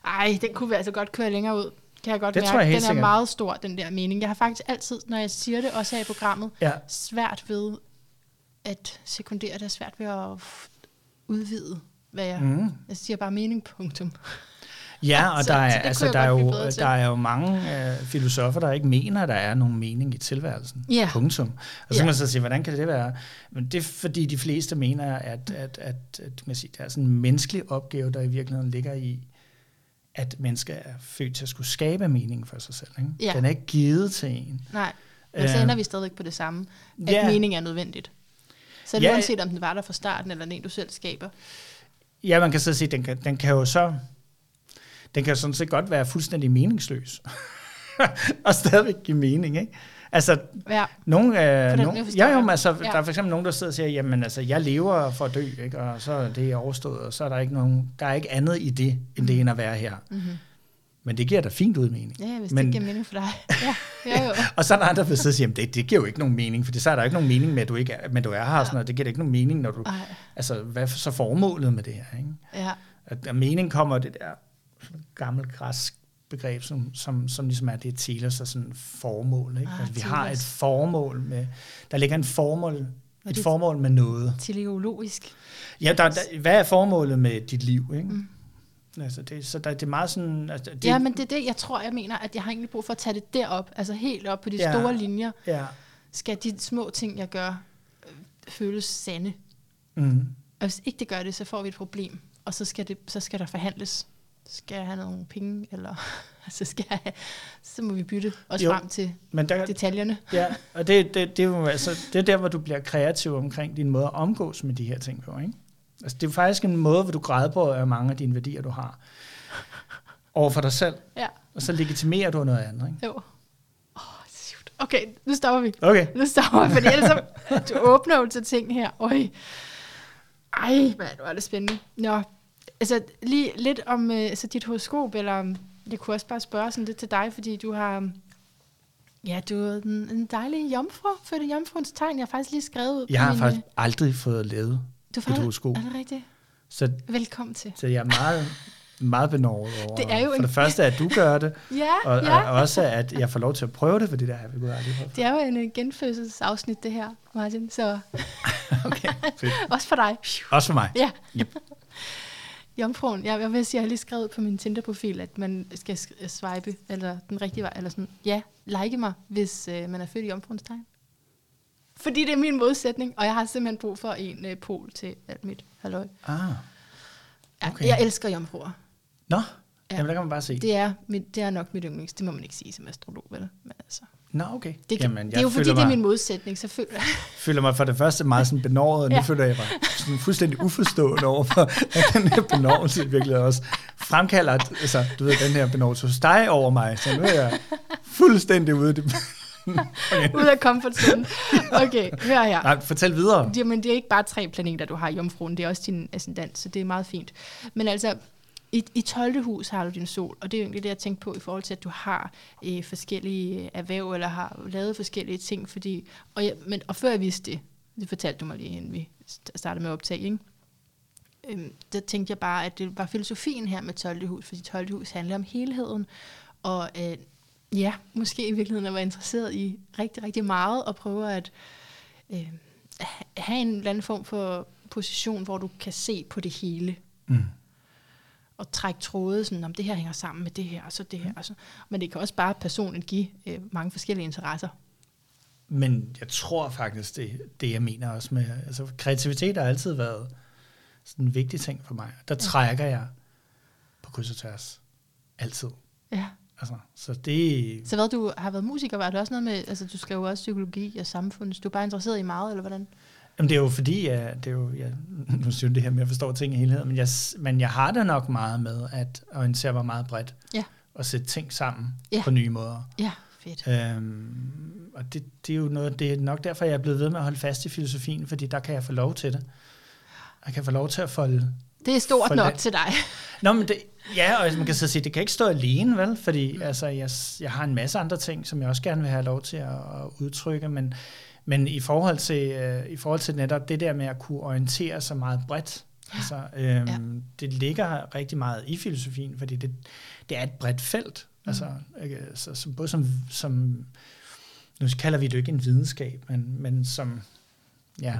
Ej, den kunne vi altså godt køre længere ud. Kan jeg godt Det mærke. tror jeg helt den er sikkert. meget stor, den der mening. Jeg har faktisk altid, når jeg siger det, også her i programmet, Ja, svært ved at sekundere det, er svært ved at udvide, hvad jeg... mm. Jeg siger bare mening, punktum. ja og der er, altså, der er, jo, der er jo mange øh, filosofer, der ikke mener, at der er nogen mening i tilværelsen. Ja. Punktum. Og så Ja. kan man så sige, hvordan kan det være? Men det er fordi, de fleste mener, at, at, at, at man siger, det er sådan en menneskelig opgave, der i virkeligheden ligger i, at mennesker er født til at skulle skabe mening for sig selv. Ikke? Ja. Den er ikke givet til en. Nej, men så Øh, ender vi stadigvæk på det samme. At ja. mening er nødvendigt. Så det Ja. uanset om den var der fra starten, eller den, du selv skaber. Ja, man kan så sige, den kan, den kan jo så, den kan sådan set godt være fuldstændig meningsløs. og stadigvæk give mening, ikke? Altså, Ja, nogle, øh, forstår ja, jo, altså, Ja. der er for eksempel nogen, der sidder og siger, jamen altså, jeg lever for at dø, ikke? og så er det overstået, og så er der ikke, nogen, der er ikke andet i det, end det end at være her. mm-hmm. Men det giver da fint ud mening. ja hvis Men- det giver mening for dig. Ja, ja jo. Og så er der andre, der sidder og siger, det, det giver jo ikke nogen mening, for så er der ikke nogen mening med, at du, ikke er, men du er her, og sådan noget. det giver da ikke nogen mening, når du, Ej, altså, hvad er så formålet med det her, ikke? ja. At at mening kommer det der sådan gammelt græsk begreb, som, som, som ligesom er det telos og sådan formål. Ikke? Ah, altså, vi har telos. et formål med, der ligger en formål, er et formål med noget. Teleologisk. Ja, der, der, hvad er formålet med dit liv? Ikke? Mm. Altså, det, så der, det er meget sådan... Altså, det, Ja, men det er det, jeg tror, jeg mener, at jeg har egentlig brug for at tage det derop, altså helt op på de Ja. store linjer. Ja. Skal de små ting, jeg gør, øh, føles sande? Mm. Og hvis ikke det gør det, så får vi et problem. Og så skal, det, så skal der forhandles. Skal jeg have nogle penge, eller så, skal jeg have, så må vi bytte os Jo. frem til Men der, detaljerne. ja, og det, det, det, er jo, altså, det er der, hvor du bliver kreativ omkring din måde at omgås med de her ting på. Ikke? Altså, det er jo faktisk en måde, hvor du græder mange af dine værdier, du har over for dig selv. Ja, Og så legitimerer du noget andet. Ikke? jo. Oh, shoot. Okay, nu stopper vi. Okay. Nu stopper vi, fordi ellers så, du åbner jo til ting her. Øj. Ej, hvad er det spændende. Nå, altså lige lidt om øh, altså, dit horoskop, eller jeg kunne også bare spørge sådan lidt til dig, fordi du har, ja, du er en, en dejlig jomfru, født i jomfruens tegn. Jeg har faktisk lige skrevet ud Jeg på har min, faktisk aldrig fået lavet øh, du faktisk, horoskop, Er det rigtigt? så, Velkommen til. så jeg er meget, meget benovet over. Det er jo for en- det første, at du gør det, Ja, og, ja. og også, at jeg får lov til at prøve det, for det har vi aldrig prøvet. Det er jo en øh, genfødselsafsnit, det her, Martin. Så Okay, fedt. også for dig. Også for mig. Ja. Yep. Jomfruen, jeg, jeg vil sige, jeg har lige skrevet på min Tinder-profil, at man skal sk- swipe, eller den rigtige vej, eller sådan, ja, like mig, hvis øh, man er født i jomfruens tegn. Fordi det er min modsætning, og jeg har simpelthen brug for en øh, pol til alt mit halløj. Ah, Ja, Okay. Jeg elsker jomfruer. Nå, Ja. ja. jamen der kan man bare se. Det er, mit, det er nok mit yndlings. Det må man ikke sige som astrolog, vel? Men altså, Nå, okay. det, kan, jamen, det er jo fordi, føler det er mig, min modsætning, så føler jeg. føler mig for det første meget sådan benåret, og nu Ja. ja. føler jeg mig sådan fuldstændig uforstående over for, at den her benovelse virkelig også fremkalder, altså, du ved, den her benovelse hos dig over mig, så nu er jeg fuldstændig ude. i Det. Ud af comfort Okay, hør her. Nej, fortæl videre. Jamen, det er ikke bare tre planeter, du har i jomfruen, det er også din ascendant, så det er meget fint. Men altså, i, i 12. hus har du din sol, og det er jo egentlig det, jeg tænkte på i forhold til, at du har øh, forskellige erhverv, eller har lavet forskellige ting, fordi, og, jeg, men, og før jeg vidste det, det fortalte du mig lige, inden vi st- startede med at optage, ikke? Øhm, der tænkte jeg bare, at det var filosofien her med 12. hus, fordi 12. hus handler om helheden, og øh, ja, måske i virkeligheden at være interesseret i rigtig, rigtig meget, og prøve at øh, ha- have en eller anden form for position, hvor du kan se på det hele, Mm. og trække tråde, sådan, om det her hænger sammen med det her, og så det her. Og så. Men det kan også bare personligt give øh, mange forskellige interesser. Men jeg tror faktisk, det, det jeg mener også med, altså kreativitet har altid været sådan en vigtig ting for mig. Der trækker jeg på kryds og tværs. Altid. Ja. Altså, så det, Så hvad, du har været musiker, var det også noget med, altså du skrev jo også psykologi og samfund, du er bare interesseret i meget, eller hvordan? Jamen, det er jo fordi, jeg, det er jo, jeg, nu synes jeg det her med at forstå ting i helhed, men jeg, men jeg har det nok meget med at orientere mig meget bredt. Ja. Og sætte ting sammen Ja. på nye måder. Ja, fedt. Øhm, og det, det er jo noget, det er nok derfor, jeg er blevet ved med at holde fast i filosofien, fordi der kan jeg få lov til det. Jeg kan få lov til at folde Det er stort nok til dig. Nå, men det, ja, og man kan så sige, det kan ikke stå alene, vel? Fordi altså, jeg, jeg har en masse andre ting, som jeg også gerne vil have lov til at, at udtrykke, men, men i, forhold til, øh, i forhold til netop det der med at kunne orientere sig meget bredt, altså, øhm, Ja. ja. det ligger rigtig meget i filosofien, fordi det, det er et bredt felt. Altså, ikke? Så, så både som, som, nu kalder vi det jo ikke en videnskab, men, men som, ja,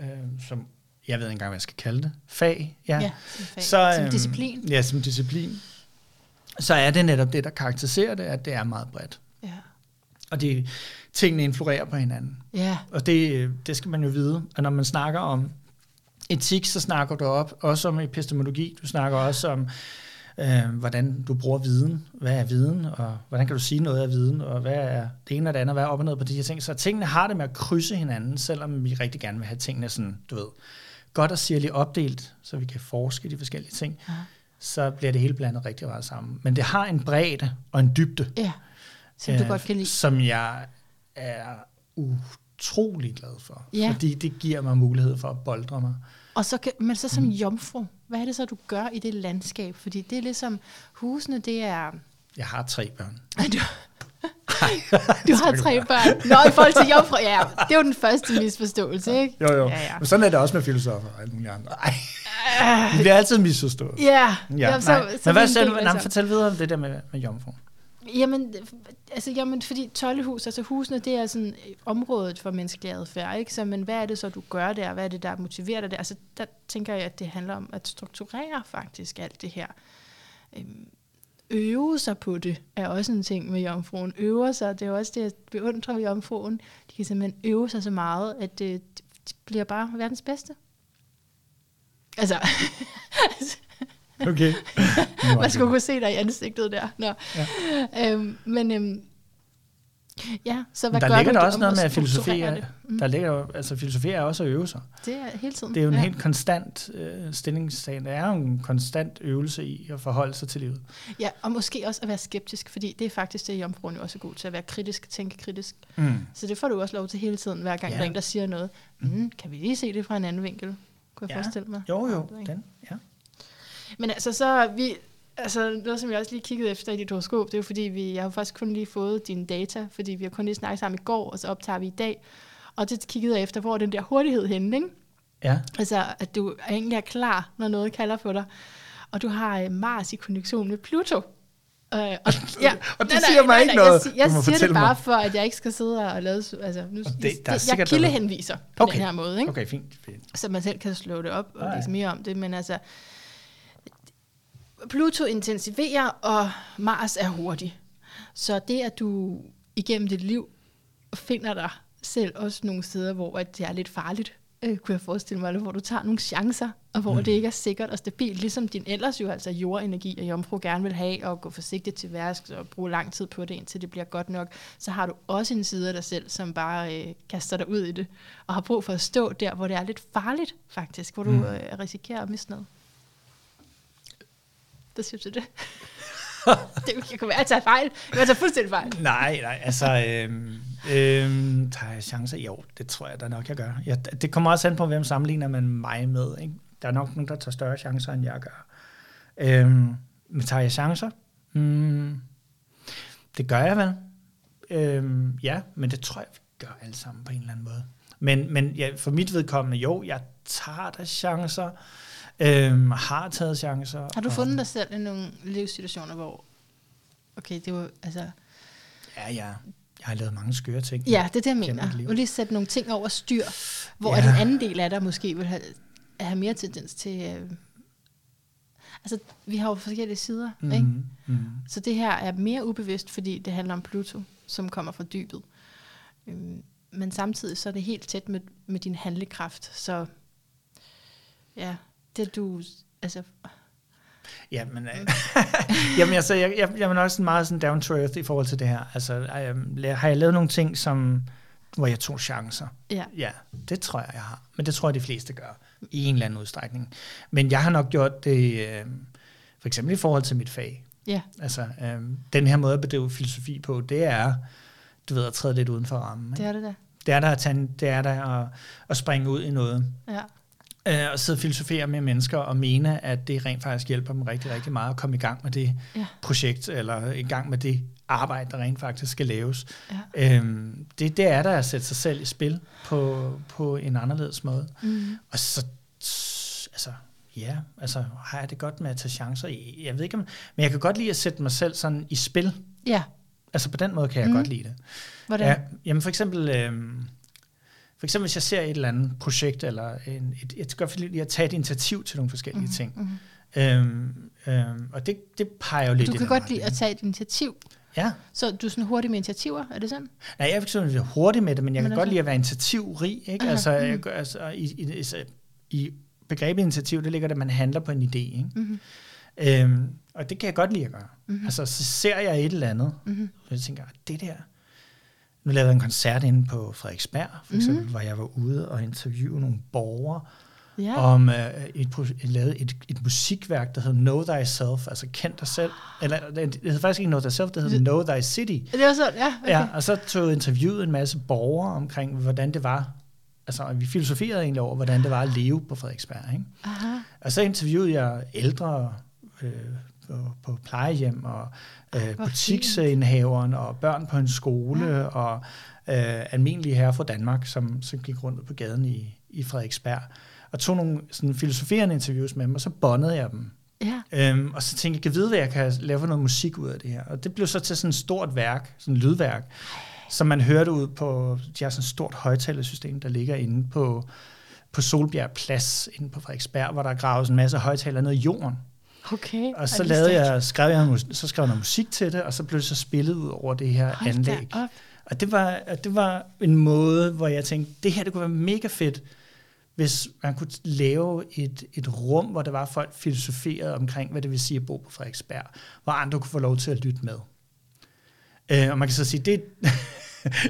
øh, som, jeg ved ikke engang, hvad jeg skal kalde det, fag, ja, Ja, som, fag. så, som øhm, disciplin. Ja, som disciplin. Så er det netop det, der karakteriserer det, at det er meget bredt. Ja. Og det, tingene influerer på hinanden. ja, Og det, det skal man jo vide. Og når man snakker om etik, så snakker du op, også om epistemologi. Du snakker også om, øh, hvordan du bruger viden. Hvad er viden? Og hvordan kan du sige noget af viden? Og hvad er det ene og det andet? Hvad er op og ned på de her ting? Så tingene har det med at krydse hinanden, selvom vi rigtig gerne vil have tingene sådan, du ved, godt og sirligt opdelt, så vi kan forske de forskellige ting. Ja. Så bliver det hele blandet rigtig meget sammen. Men det har en bredde og en dybde, ja. Som du øh, godt kan lide. som jeg er utrolig glad for. Ja. Fordi det giver mig mulighed for at boldre mig. Og så kan, men så som Mm. jomfru, hvad er det så, du gør i det landskab? Fordi det er ligesom, husene, det er... Jeg har tre børn. Du, du har tre børn. Nå, i forhold til jomfru, ja, det er jo den første misforståelse, ikke? Jo, jo. Ja, ja. Men sådan er det også med filosofer og alle mulige andre. Ej. Det bliver altid misforstået. Ja, Ja, ja så, nej. så Men hvad sagde du? Nej, så- fortæl videre om det der med, med jomfru. Jamen, altså, jamen, fordi tøjlehus, altså husene, det er sådan øh, området for menneskelig adfærd, ikke? Så, men hvad er det så, du gør der? Hvad er det, der motiverer dig der? Altså, der tænker jeg, at det handler om at strukturere faktisk alt det her. Øhm, Øve sig på det er også en ting med jomfruen. Øver sig, det er også det, jeg beundrer ved jomfruen. De kan simpelthen øve sig så meget, at det, det bliver bare verdens bedste. Altså, Okay. Man skulle kunne se dig i ansigtet der. Nå. Ja. Øhm, men øhm, ja, så hvad der gør ligger du der også noget med, at er, det? Mm. der ligger jo, altså filosofi er også at øve sig. Det er hele tiden. Det er jo en ja. helt konstant øh, stillingstagen. Det er jo en konstant øvelse i at forholde sig til livet. Ja, og måske også at være skeptisk, fordi det er faktisk det, jomfruen jo også er god til, at være kritisk, tænke kritisk. Mm. Så det får du også lov til hele tiden, hver gang Ja. der er en, der siger noget. Mm, kan vi lige se det fra en anden vinkel? Kunne jeg Ja. forestille mig. Jo, jo. Den, ja. Men altså, så vi... Altså, noget, som jeg også lige kiggede efter i dit horoskop, det er jo fordi, vi, jeg har faktisk kun lige fået dine data, fordi vi har kun lige snakket sammen i går, og så optager vi i dag. Og det kiggede jeg efter, hvor den der hurtighed henne, ikke? ja. Altså, at du egentlig er klar, når noget kalder på dig. Og du har øh, Mars i konjunktion med Pluto. Øh, og, ja, Og det siger mig ikke noget. Jeg, jeg siger det bare mig. for, at jeg ikke skal sidde og lave... Altså, nu, Og det- det, der er jeg sikkert kildehenviser på Okay. den her måde, ikke? Okay, fint. fint. så man selv kan slå det op og Nej. læse mere om det. Men altså, Pluto intensiverer, og Mars er hurtig. Så det, at du igennem dit liv finder dig selv også nogle steder, hvor at det er lidt farligt, øh, kunne jeg forestille mig, hvor du tager nogle chancer, og hvor mm. det ikke er sikkert og stabilt, ligesom din ellers jo altså jordenergi og jomfru gerne vil have, og gå forsigtigt til værks og bruge lang tid på det, indtil det bliver godt nok, så har du også en side af dig selv, som bare øh, kaster dig ud i det, og har brug for at stå der, hvor det er lidt farligt faktisk, hvor du mm. øh, risikerer at miste noget. Det synes du det? det kan være, at jeg tager fejl. Jeg tager fuldstændig fejl. Nej, nej, altså, øhm, øhm, tager jeg chancer? Jo, det tror jeg da nok, jeg gør. Jeg, det kommer også an på, hvem sammenligner man mig med. Ikke? Der er nok nogen, der tager større chancer, end jeg gør. Øhm, men tager jeg chancer? Mm, det gør jeg vel. Øhm, ja, men det tror jeg, vi gør alle sammen på en eller anden måde. Men, men ja, for mit vedkommende, jo, jeg tager da chancer. Øhm, har taget chancer. Har du fundet dig selv i nogle livssituationer, hvor, okay, det var, altså... Ja, ja. Jeg har lavet mange skøre ting. Ja, det er det, jeg mener. Du lige sætte nogle ting over styr, hvor ja. den anden del af dig måske vil have, have mere tendens til... Øh, altså, vi har jo forskellige sider, mm, ikke? Mm. Så det her er mere ubevidst, fordi det handler om Pluto, som kommer fra dybet. Øhm, men samtidig så er det helt tæt med, med din handlekraft, så ja, det du, altså... Jamen, øh, jamen altså, jeg, jeg, jeg er også meget sådan down to earth i forhold til det her. Altså, jeg, har jeg lavet nogle ting, som, hvor jeg tog chancer? Ja. Ja, det tror jeg, jeg har. Men det tror jeg, de fleste gør i en eller anden udstrækning. Men jeg har nok gjort det, øh, for eksempel i forhold til mit fag. Ja. Altså, øh, den her måde at bedrive filosofi på, det er, du ved, at træde lidt uden for rammen. Ikke? Det er det da. Det er der at, tage, det er der at, at springe ud i noget. Ja øh, og sidde og filosofere med mennesker og mene, at det rent faktisk hjælper dem rigtig, rigtig meget at komme i gang med det ja. projekt, eller i gang med det arbejde, der rent faktisk skal laves. Ja. Øhm, det, det er der at sætte sig selv i spil på, på en anderledes måde. Mm. Og så, altså, ja, altså, har jeg det godt med at tage chancer? Jeg ved ikke, men jeg kan godt lide at sætte mig selv sådan i spil. Ja. Altså på den måde kan jeg mm. godt lide det. Hvordan? Ja, jamen for eksempel... Øhm, for eksempel hvis jeg ser et eller andet projekt, eller en, et, jeg skal godt lide at tage et initiativ til nogle forskellige mm-hmm. ting. Mm-hmm. Øhm, øhm, og det, det peger jo lidt Du kan godt lide at tage et initiativ? Ja. Så du er sådan hurtig med initiativer, er det sådan? Nej, jeg er ikke sådan hurtig med det, men jeg men kan godt lide at være initiativrig. Ikke? Altså, mm. jeg, altså, i, i, i, i begrebet initiativ, det ligger at man handler på en idé. Ikke? Mm-hmm. Øhm, og det kan jeg godt lide at gøre. Mm-hmm. Altså, så ser jeg et eller andet, mm-hmm. og jeg tænker, det der, nu lavede jeg en koncert inde på Frederiksberg, for eksempel, mm. hvor jeg var ude og interviewe nogle borgere, ja. om uh, et, et, lavet et, et musikværk, der hedder Know Thyself, altså kend dig selv. Eller det hedder faktisk ikke Know Thyself, det hedder Know Thy City. Det var sådan, ja. Okay. ja. Og så tog interviewet en masse borgere omkring, hvordan det var. Altså, vi filosoferede egentlig over, hvordan det var at leve på Frederiksberg. Ikke? Aha. Og så interviewede jeg ældre øh, på, på plejehjem, og øh, butiksindhaveren, og børn på en skole, ja. og øh, almindelige herrer fra Danmark, som, som gik rundt på gaden i, i Frederiksberg, og tog nogle sådan, filosoferende interviews med dem, og så bondede jeg dem. Ja. Øhm, og så tænkte jeg, kan vide, hvad jeg kan lave for noget musik ud af det her. Og det blev så til sådan et stort værk, sådan et lydværk, som man hørte ud på, de har sådan et stort højtalersystem, der ligger inde på, på Solbjerg Plads, inde på Frederiksberg, hvor der er gravet en masse højtalere ned i jorden. Okay. Og så lavede jeg, skrev jeg, så skrev jeg noget musik til det, og så blev det så spillet ud over det her Hold anlæg. Og det var, det var en måde, hvor jeg tænkte, det her det kunne være mega fedt, hvis man kunne lave et, et rum, hvor der var folk filosoferede omkring, hvad det vil sige at bo på Frederiksberg, hvor andre kunne få lov til at lytte med. Øh, og man kan så sige, det,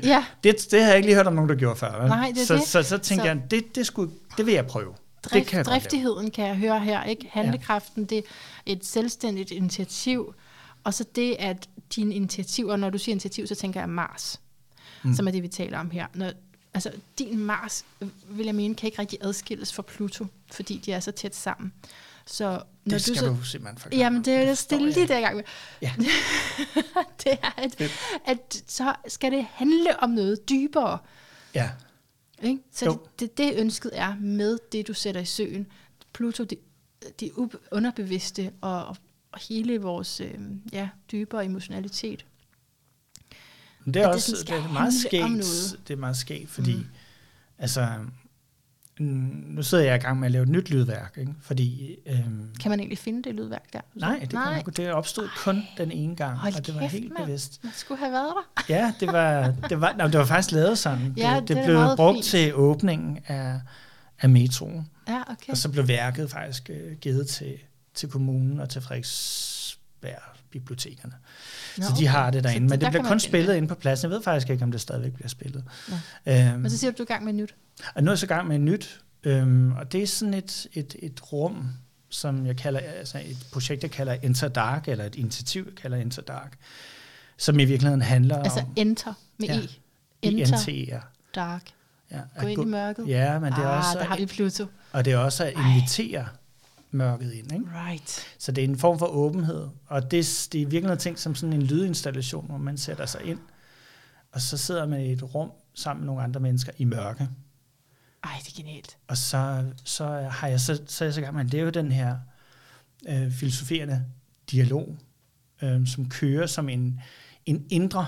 ja. det, det har jeg ikke lige hørt om nogen, der gjorde før. Vel? Nej, det så, det. Så, så, så tænkte så. jeg, det, det, skulle, det vil jeg prøve. Drift, kan driftigheden kan jeg høre her, ikke? Handlekraften, ja. det er et selvstændigt initiativ, og så det, at dine initiativer, når du siger initiativ, så tænker jeg Mars, mm. som er det, vi taler om her. Når, altså, din Mars, vil jeg mene, kan ikke rigtig adskilles fra Pluto, fordi de er så tæt sammen. Så når det skal du, så, du simpelthen forklare. Jamen, det er det stille lige der gang med. Ja. det er, at, at så skal det handle om noget dybere. Ja. Ikke? Så det, det, det ønsket er med det, du sætter i søen. Pluto, det, det underbevidste og, og hele vores øh, ja, dybere emotionalitet. Men det er også det, det er meget skægt, det er meget skægt, fordi mm. altså, nu sidder jeg i gang med at lave et nyt lydværk, ikke? fordi... Øhm, kan man egentlig finde det lydværk der? Nej, det, nej. Kan, det opstod kun den ene gang, Hold og det var kæft, helt man. bevidst. Man skulle have været der. ja, det var, det var, nej, det var faktisk lavet sådan. Ja, det, det, det blev brugt fint. til åbningen af, af metroen. Ja, okay. Og så blev værket faktisk øh, givet til, til kommunen og til Frederiksberg bibliotekerne. Nå, så de har det derinde, Så men der det bliver kan man kun spillet inde på pladsen. Jeg ved faktisk ikke, om det stadigvæk bliver spillet. Nå. Øhm, Men så siger du, du er i gang med nyt. og nu er jeg så i gang med nyt, øhm, og det er sådan et, et, et rum, som jeg kalder, altså et projekt, jeg kalder Enter Dark, eller et initiativ, jeg kalder Enter Dark, som i virkeligheden handler Altså om enter med Ja. E. Enter INTR. dark. Ja, Gå ind i mørket. Ja, men det er ah, også, der har vi Pluto. og det er også at invitere mørket ind. Ikke? Right. Så det er en form for åbenhed, og det, det er virkelig noget ting som sådan en lydinstallation, hvor man sætter sig ind, og så sidder man i et rum sammen med nogle andre mennesker i mørke. Ej, det er genialt. Og så, så har jeg så, så er jeg så gang med at lave den her øh, filosoferende dialog, øh, som kører som en, en indre,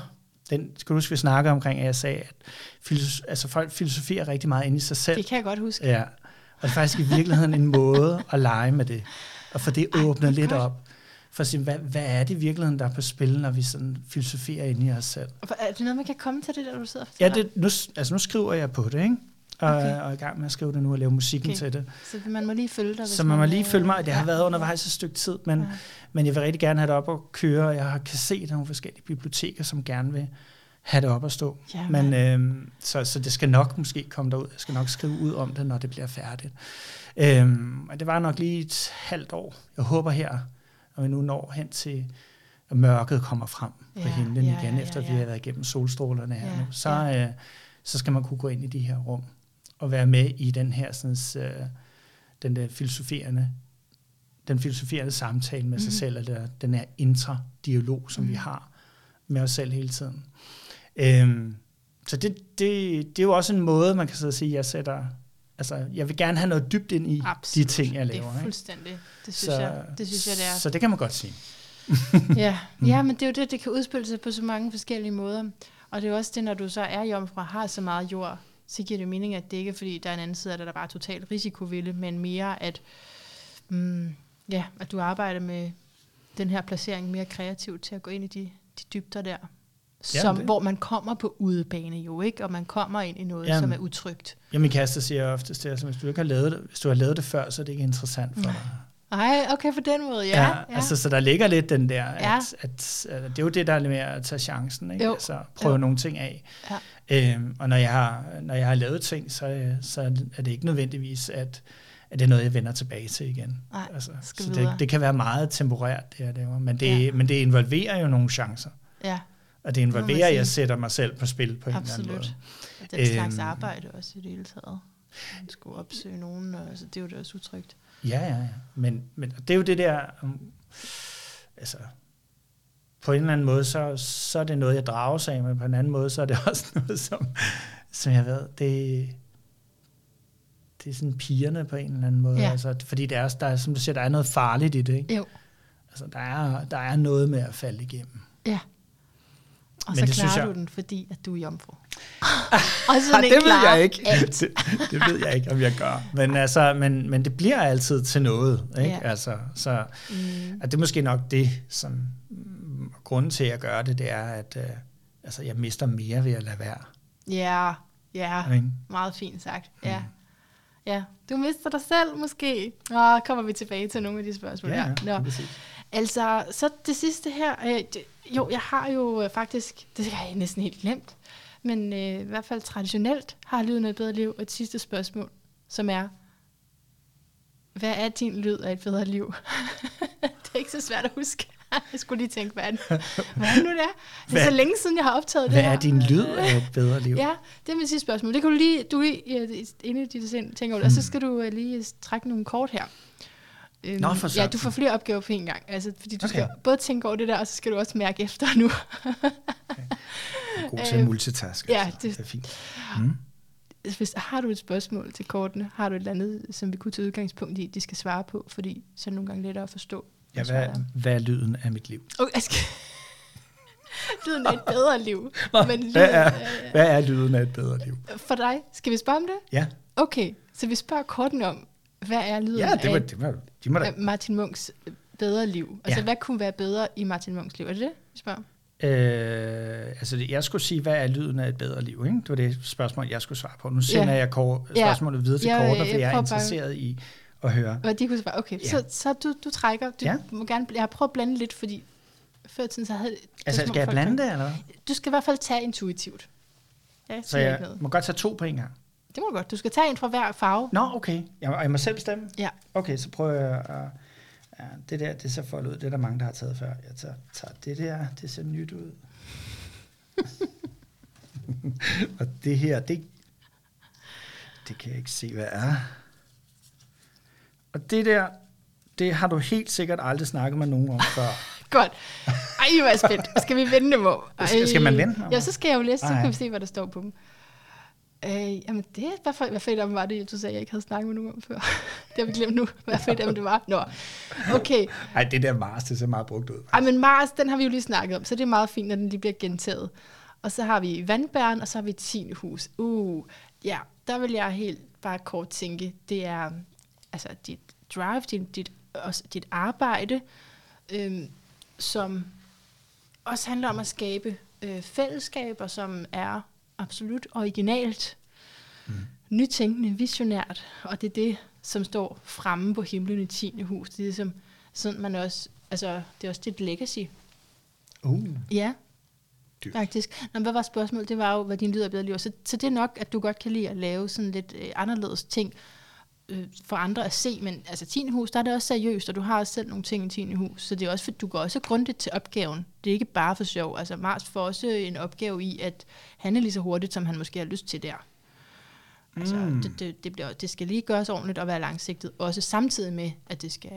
den skal du huske, vi snakker omkring, at jeg sagde, at filosof, altså folk filosoferer rigtig meget inde i sig selv. Det kan jeg godt huske. Ja, og det er faktisk i virkeligheden en måde at lege med det, og få det Ej, åbnet lidt godt. op. For at sige, hvad, hvad er det i virkeligheden, der er på spil, når vi sådan filosoferer inde i os selv? Og Er det noget, man kan komme til det, der du sidder og Ja, det, nu, altså nu skriver jeg på det, ikke? Og, Okay. og er i gang med at skrive det nu og lave musikken Okay. til det. Så man må lige følge dig. Så man må lige følge mig. Det har ja. været undervejs et stykke tid, men, Ja. men jeg vil rigtig gerne have det op og køre. Jeg har kan se, at der er nogle forskellige biblioteker, som gerne vil have det op at stå. Jamen. Men, øhm, så, så det skal nok måske komme derud. Jeg skal nok skrive ud om det, når det bliver færdigt. Øhm, og det var nok lige et halvt år. Jeg håber her, når vi nu når hen til, at mørket kommer frem på Ja, himlen ja, igen, ja, efter ja, vi har været igennem solstrålerne her Ja, nu. Så, ja. øh, så skal man kunne gå ind i de her rum og være med i den her sådan, øh, den der filosoferende den filosoferende samtale med sig Mhm. selv, eller den her intradialog, som vi Mhm. har med os selv hele tiden. Øhm, så det, det, det er jo også en måde, man kan så sige, jeg sætter, altså jeg vil gerne have noget dybt ind i Absolut. de ting, jeg laver. Det er ikke? fuldstændig. Det synes, jeg, det synes jeg, det er. Så det kan man godt sige. ja. Mm. ja, men det er jo det, det kan udspille sig på så mange forskellige måder. Og det er jo også det, når du så er jomfru og har så meget jord, så giver det mening, at det ikke er, fordi der er en anden side af det, der bare er totalt risikovilde, men mere at, mm, ja, at du arbejder med den her placering mere kreativt til at gå ind i de, de dybder der. Som, det- hvor man kommer på udebane jo, ikke? Og man kommer ind i noget, Jamen. som er utrygt. Ja, min kæreste siger oftest altså, hvis du ikke har lavet det, hvis du har lavet det før, så er det ikke interessant for dig. Ej, okay, på den måde, ja. ja. Altså, så der ligger lidt den der, at, Ja. at, at, at det er jo det, der er lidt med at tage chancen, ikke? Jo. Altså, prøve Jo. nogle ting af. Ja. Øhm, og når jeg, har, når jeg har lavet ting, så, så er det ikke nødvendigvis, at, at det er noget, jeg vender tilbage til igen. Nej, altså, så videre. det, det kan være meget temporært, det jeg laver, men det, Ja. ja. men det involverer jo nogle chancer. ja, Og det involverer, at jeg sætter mig selv på spil på en eller anden måde. absolut. Og den slags Øhm. arbejde også i det hele taget. Man skulle opsøge nogen, og altså, det er jo da også utrygt. Ja, ja, ja. Men, men det er jo det der, um, altså, på en eller anden måde, så, så er det noget, jeg drager af, men på en anden måde, så er det også noget, som, som jeg ved, det, det er sådan pigerne på en eller anden måde. Ja. Altså, fordi det er, der er, som du siger, der er noget farligt i det. Ikke? Jo. Altså, der, er, der er noget med at falde igennem. Ja. Og Men så det synes klarer jeg- du den, fordi at du er jomfru. og så Ah, det ved jeg ikke. Det, det ved jeg ikke, om jeg gør. Men, altså, men, men det bliver altid til noget. Ikke? Ja. Altså, så, Mm. at det er måske nok det, som grunden til, at jeg gør det, det er, at øh, altså, jeg mister mere ved at lade være. Ja, ja, Ikke? meget fint sagt. Mm. Ja. Ja, du mister dig selv måske. Og kommer vi tilbage til nogle af de spørgsmål. Ja, her. ja, Nå. præcis. Altså, så det sidste her. Øh, det, jo, jeg har jo øh, faktisk, det har jeg næsten helt glemt, men øh, i hvert fald traditionelt har lyden af et bedre liv et sidste spørgsmål, som er, hvad er din lyd af et bedre liv? det er ikke så svært at huske. jeg skulle lige tænke, hvad er det, hvad er det nu, det er? Det er Hvad- så længe siden, jeg har optaget Hvad det her. er din lyd af et bedre liv? Ja, det er mit sidste spørgsmål. Det kan du lige, du inde i dit sind tænker over det, og så skal du øh, lige trække nogle kort her. Øhm, Nå, for ja, søren. du får flere opgaver på en gang. Altså, fordi du Okay. skal både tænke over det der, og så skal du også mærke efter nu. God til at multitaske. ja, altså. det- det er fint. Mm. Hvis har du et spørgsmål til kortene, har du et eller andet, som vi kunne tage udgangspunkt i, de skal svare på, fordi så er det nogle gange lettere at forstå. Ja, hvad hvad, er. lyden af mit liv? Okay, jeg skal... lyden af et bedre liv. Men lyden, Hvad er, hvad er lyden af et bedre liv? for dig, skal vi spørge om det? Ja, Okay, så vi spørger kortene om, hvad er lyden ja det af var, det var, de må da, af Martin Munks bedre liv? Altså, Ja. hvad kunne være bedre i Martin Munks liv? Er det det, vi spørger? Øh, altså, jeg skulle sige, hvad er lyden af et bedre liv? Ikke? Det var det spørgsmål, jeg skulle svare på. Nu sender Ja. jeg spørgsmålet videre til Ja, jeg for jeg er prøver bare- interesseret i at høre. Hvad de kunne svare. Okay, Ja. så, så du, du trækker. Du Ja. må gerne, jeg har prøvet at blande lidt, fordi før tiden, så havde... var Altså, skal jeg blande det, eller? Du skal i hvert fald tage intuitivt. Ja, Så jeg noget. må godt tage to på en gang. Det må du godt. Du skal tage en fra hver farve. Nå, okay. Jeg, og jeg må selv bestemme? Ja. Okay, så prøver jeg at... Ja, det der, det ser foldet ud. Det er der mange, der har taget før. Jeg tager, tager det der. Det ser nyt ud. og det her, det, det kan jeg ikke se, hvad er. Og det der, det har du helt sikkert aldrig snakket med nogen om før. Godt. Ej, hvor er spændt. Skal vi vende dem over? Skal- skal man vende dem? Ja, så skal jeg jo læse, så Ej. kan vi se, hvad der står på dem. Øh, jamen, det hvad for, hvad for et af dem var det, du sagde, jeg ikke havde snakket med nogen om før? det har vi glemt nu, hvad for et af dem det var. Nå, okay. Ej, det der Mars, det ser meget brugt ud. Ej, men Mars, den har vi jo lige snakket om, så det er meget fint, når den lige bliver gentaget. Og så har vi vandbæren, og så har vi tiende hus. Uh, ja, der vil jeg helt bare kort tænke, det er altså dit drive, dit, dit, også dit arbejde, øhm, som også handler om at skabe øh, fællesskaber, som er absolut originalt, mm. nytænkende, visionært, og det er det, som står fremme på himlen i 10. hus. Det er ligesom sådan, man også, altså, det er også dit legacy. Uh, Ja, Dyrt. faktisk. Nå, hvad var spørgsmålet? Det var jo, hvad din lyd er bedre liv. Så, så det er nok, at du godt kan lide at lave sådan lidt øh, anderledes ting øh, for andre at se. Men altså 10. hus, der er det også seriøst, og du har også selv nogle ting i 10. hus. Så det er også, for du går også grundigt til opgaven. Det er ikke bare for sjov. Altså Mars får også en opgave i at handle lige så hurtigt, som han måske har lyst til der. Altså, Mm. det, det, det, bliver, det skal lige gøres ordentligt og være langsigtet. Også samtidig med, at det skal...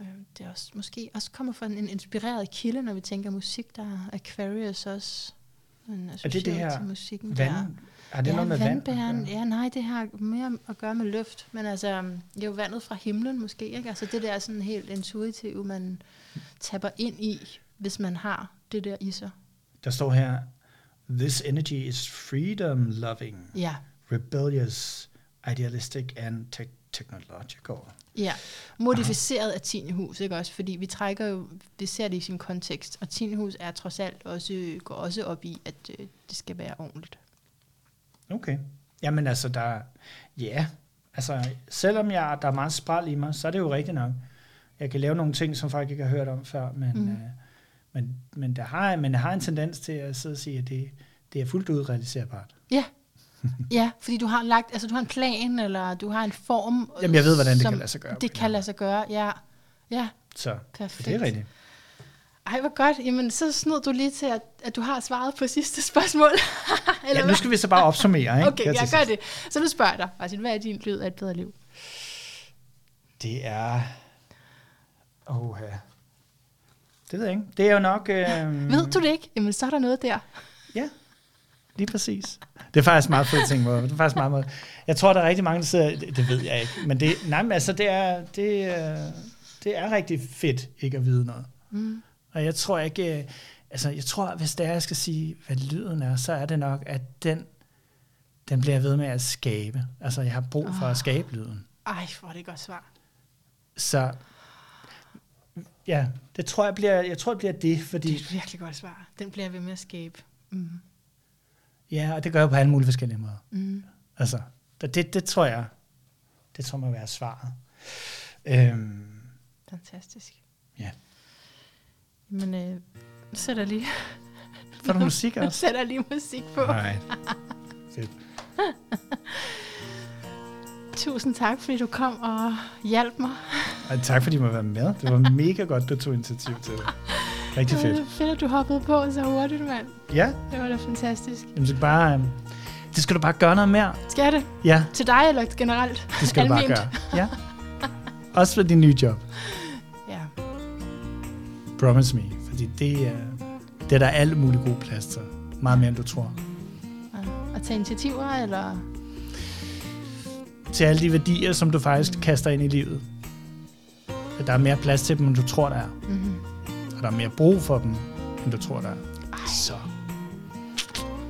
Øh, det er også, måske også kommer fra en inspireret kilde, når vi tænker musik, der er Aquarius også. En Er det det her til musikken vand? der. Har det ja, noget med vand? Ja, nej, det har mere at gøre med luft. Men altså, er jo vandet fra himlen måske. Ikke? Altså det der er sådan helt intuitivt, man tapper ind i, hvis man har det der i sig. Der står her, This energy is freedom loving, Ja, rebellious, idealistic and te- technological. ja. Modificeret af 10. hus, ikke også? Fordi vi trækker jo, vi ser det i sin kontekst. Og 10. hus er trods alt også, går også op i, at øh, det skal være ordentligt. Okay. Jamen altså, der, ja, altså, selvom jeg, der er meget spral i mig, så er det jo rigtigt nok. Jeg kan lave nogle ting, som folk ikke har hørt om før, men, mm. øh, men, men, der har, men jeg har en tendens til at sidde og sige, at det, det er fuldt ud realiserbart. Ja. ja, fordi du har lagt, altså du har en plan, eller du har en form. Jamen, jeg ved, hvordan det kan lade sig gøre. Det kan lade sig gøre, ja. Ja, Så, så perfekt. det er rigtigt. Ej, hvor godt. Jamen, så snød du lige til, at, at du har svaret på sidste spørgsmål. Ja, nu skal vi så bare opsummere, ikke? Okay, til jeg gør det. Så nu spørger jeg dig, Martin, hvad er din lyd af et bedre liv? Det er... Åh, ja. Det ved jeg ikke. Det er jo nok... Øh, Ved du det ikke? Jamen, så er der noget der. Ja, lige præcis. Det er faktisk meget fedt ting, det er faktisk meget, meget. Jeg tror, der er rigtig mange, der sidder, det, det ved jeg ikke, men det, nej, men altså, det er, det, er- det er rigtig fedt ikke at vide noget. Mm. Og jeg tror ikke, øh, altså, jeg tror, hvis det er, jeg skal sige, hvad lyden er, så er det nok, at den, den bliver ved med at skabe. Altså, jeg har brug for Ah. at skabe lyden. Ej, hvor er det et godt svar. Så, ja, det tror jeg bliver, jeg tror, det bliver det, fordi, Det er et virkelig godt svar. Den bliver ved med at skabe. Mm. ja, og det gør jeg på alle mulige forskellige måder. Mm. Altså, det, det, det tror jeg, det tror jeg må være svaret. Øhm, Fantastisk. Ja. Men øh, sætter lige, får du musik også? sætter lige musik på. Nej. Fedt. Tusind tak, fordi du kom og hjalp mig. Og tak fordi du må være med. Det var mega godt, du tog initiativ til det. Rigtig Det fedt. var fedt, at du hoppede på så hurtigt, mand. Ja, Det var da fantastisk. jamen, så bare, øhm, det skal du bare gøre noget mere. Skal jeg det? Ja, Til dig eller generelt? det skal du bare Alment. gøre. Ja. Også for din nye job. Promise me. Fordi det, er, det er der alt muligt god plads til. Meget mere, end du tror. Og tage initiativer, eller... Til alle de værdier, som du faktisk kaster ind i livet. At der er mere plads til dem, end du tror, der er. Mm-hmm. Og der er mere brug for dem, end du tror, der er. Ej, Så.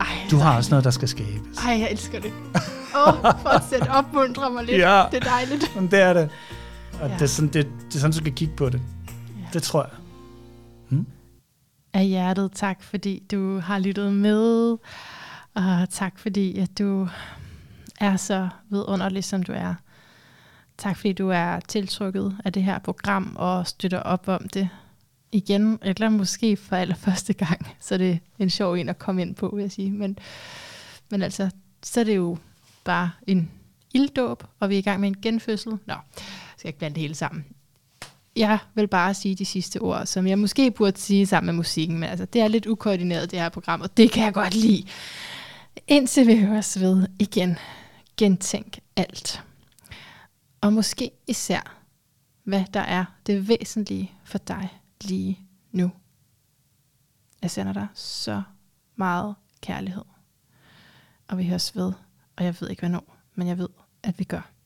ej, Du har også noget, der skal skabes. Ej, jeg elsker det. Åh, oh, fortsæt, opmuntre mig lidt. Ja. Det er dejligt. Men det er det. Og Ja. det, er sådan, det, det er sådan, du skal kigge på det. Ja. Det tror jeg af hjertet tak, fordi du har lyttet med, og tak fordi, at du er så vidunderlig, som du er. Tak fordi du er tiltrykket af det her program og støtter op om det igen, eller måske for allerførste gang. Så det er en sjov en at komme ind på, vil jeg sige. Men, men altså, så er det jo bare en ilddåb, og vi er i gang med en genfødsel. Nå, jeg skal ikke blande det hele sammen. Jeg vil bare sige de sidste ord, som jeg måske burde sige sammen med musikken, men altså, det er lidt ukoordineret, det her program, og det kan jeg godt lide. Indtil vi høres ved igen, gentænk alt. Og måske især, hvad der er det væsentlige for dig lige nu. Jeg sender dig så meget kærlighed. Og vi høres ved, og jeg ved ikke hvornår, men jeg ved, at vi gør.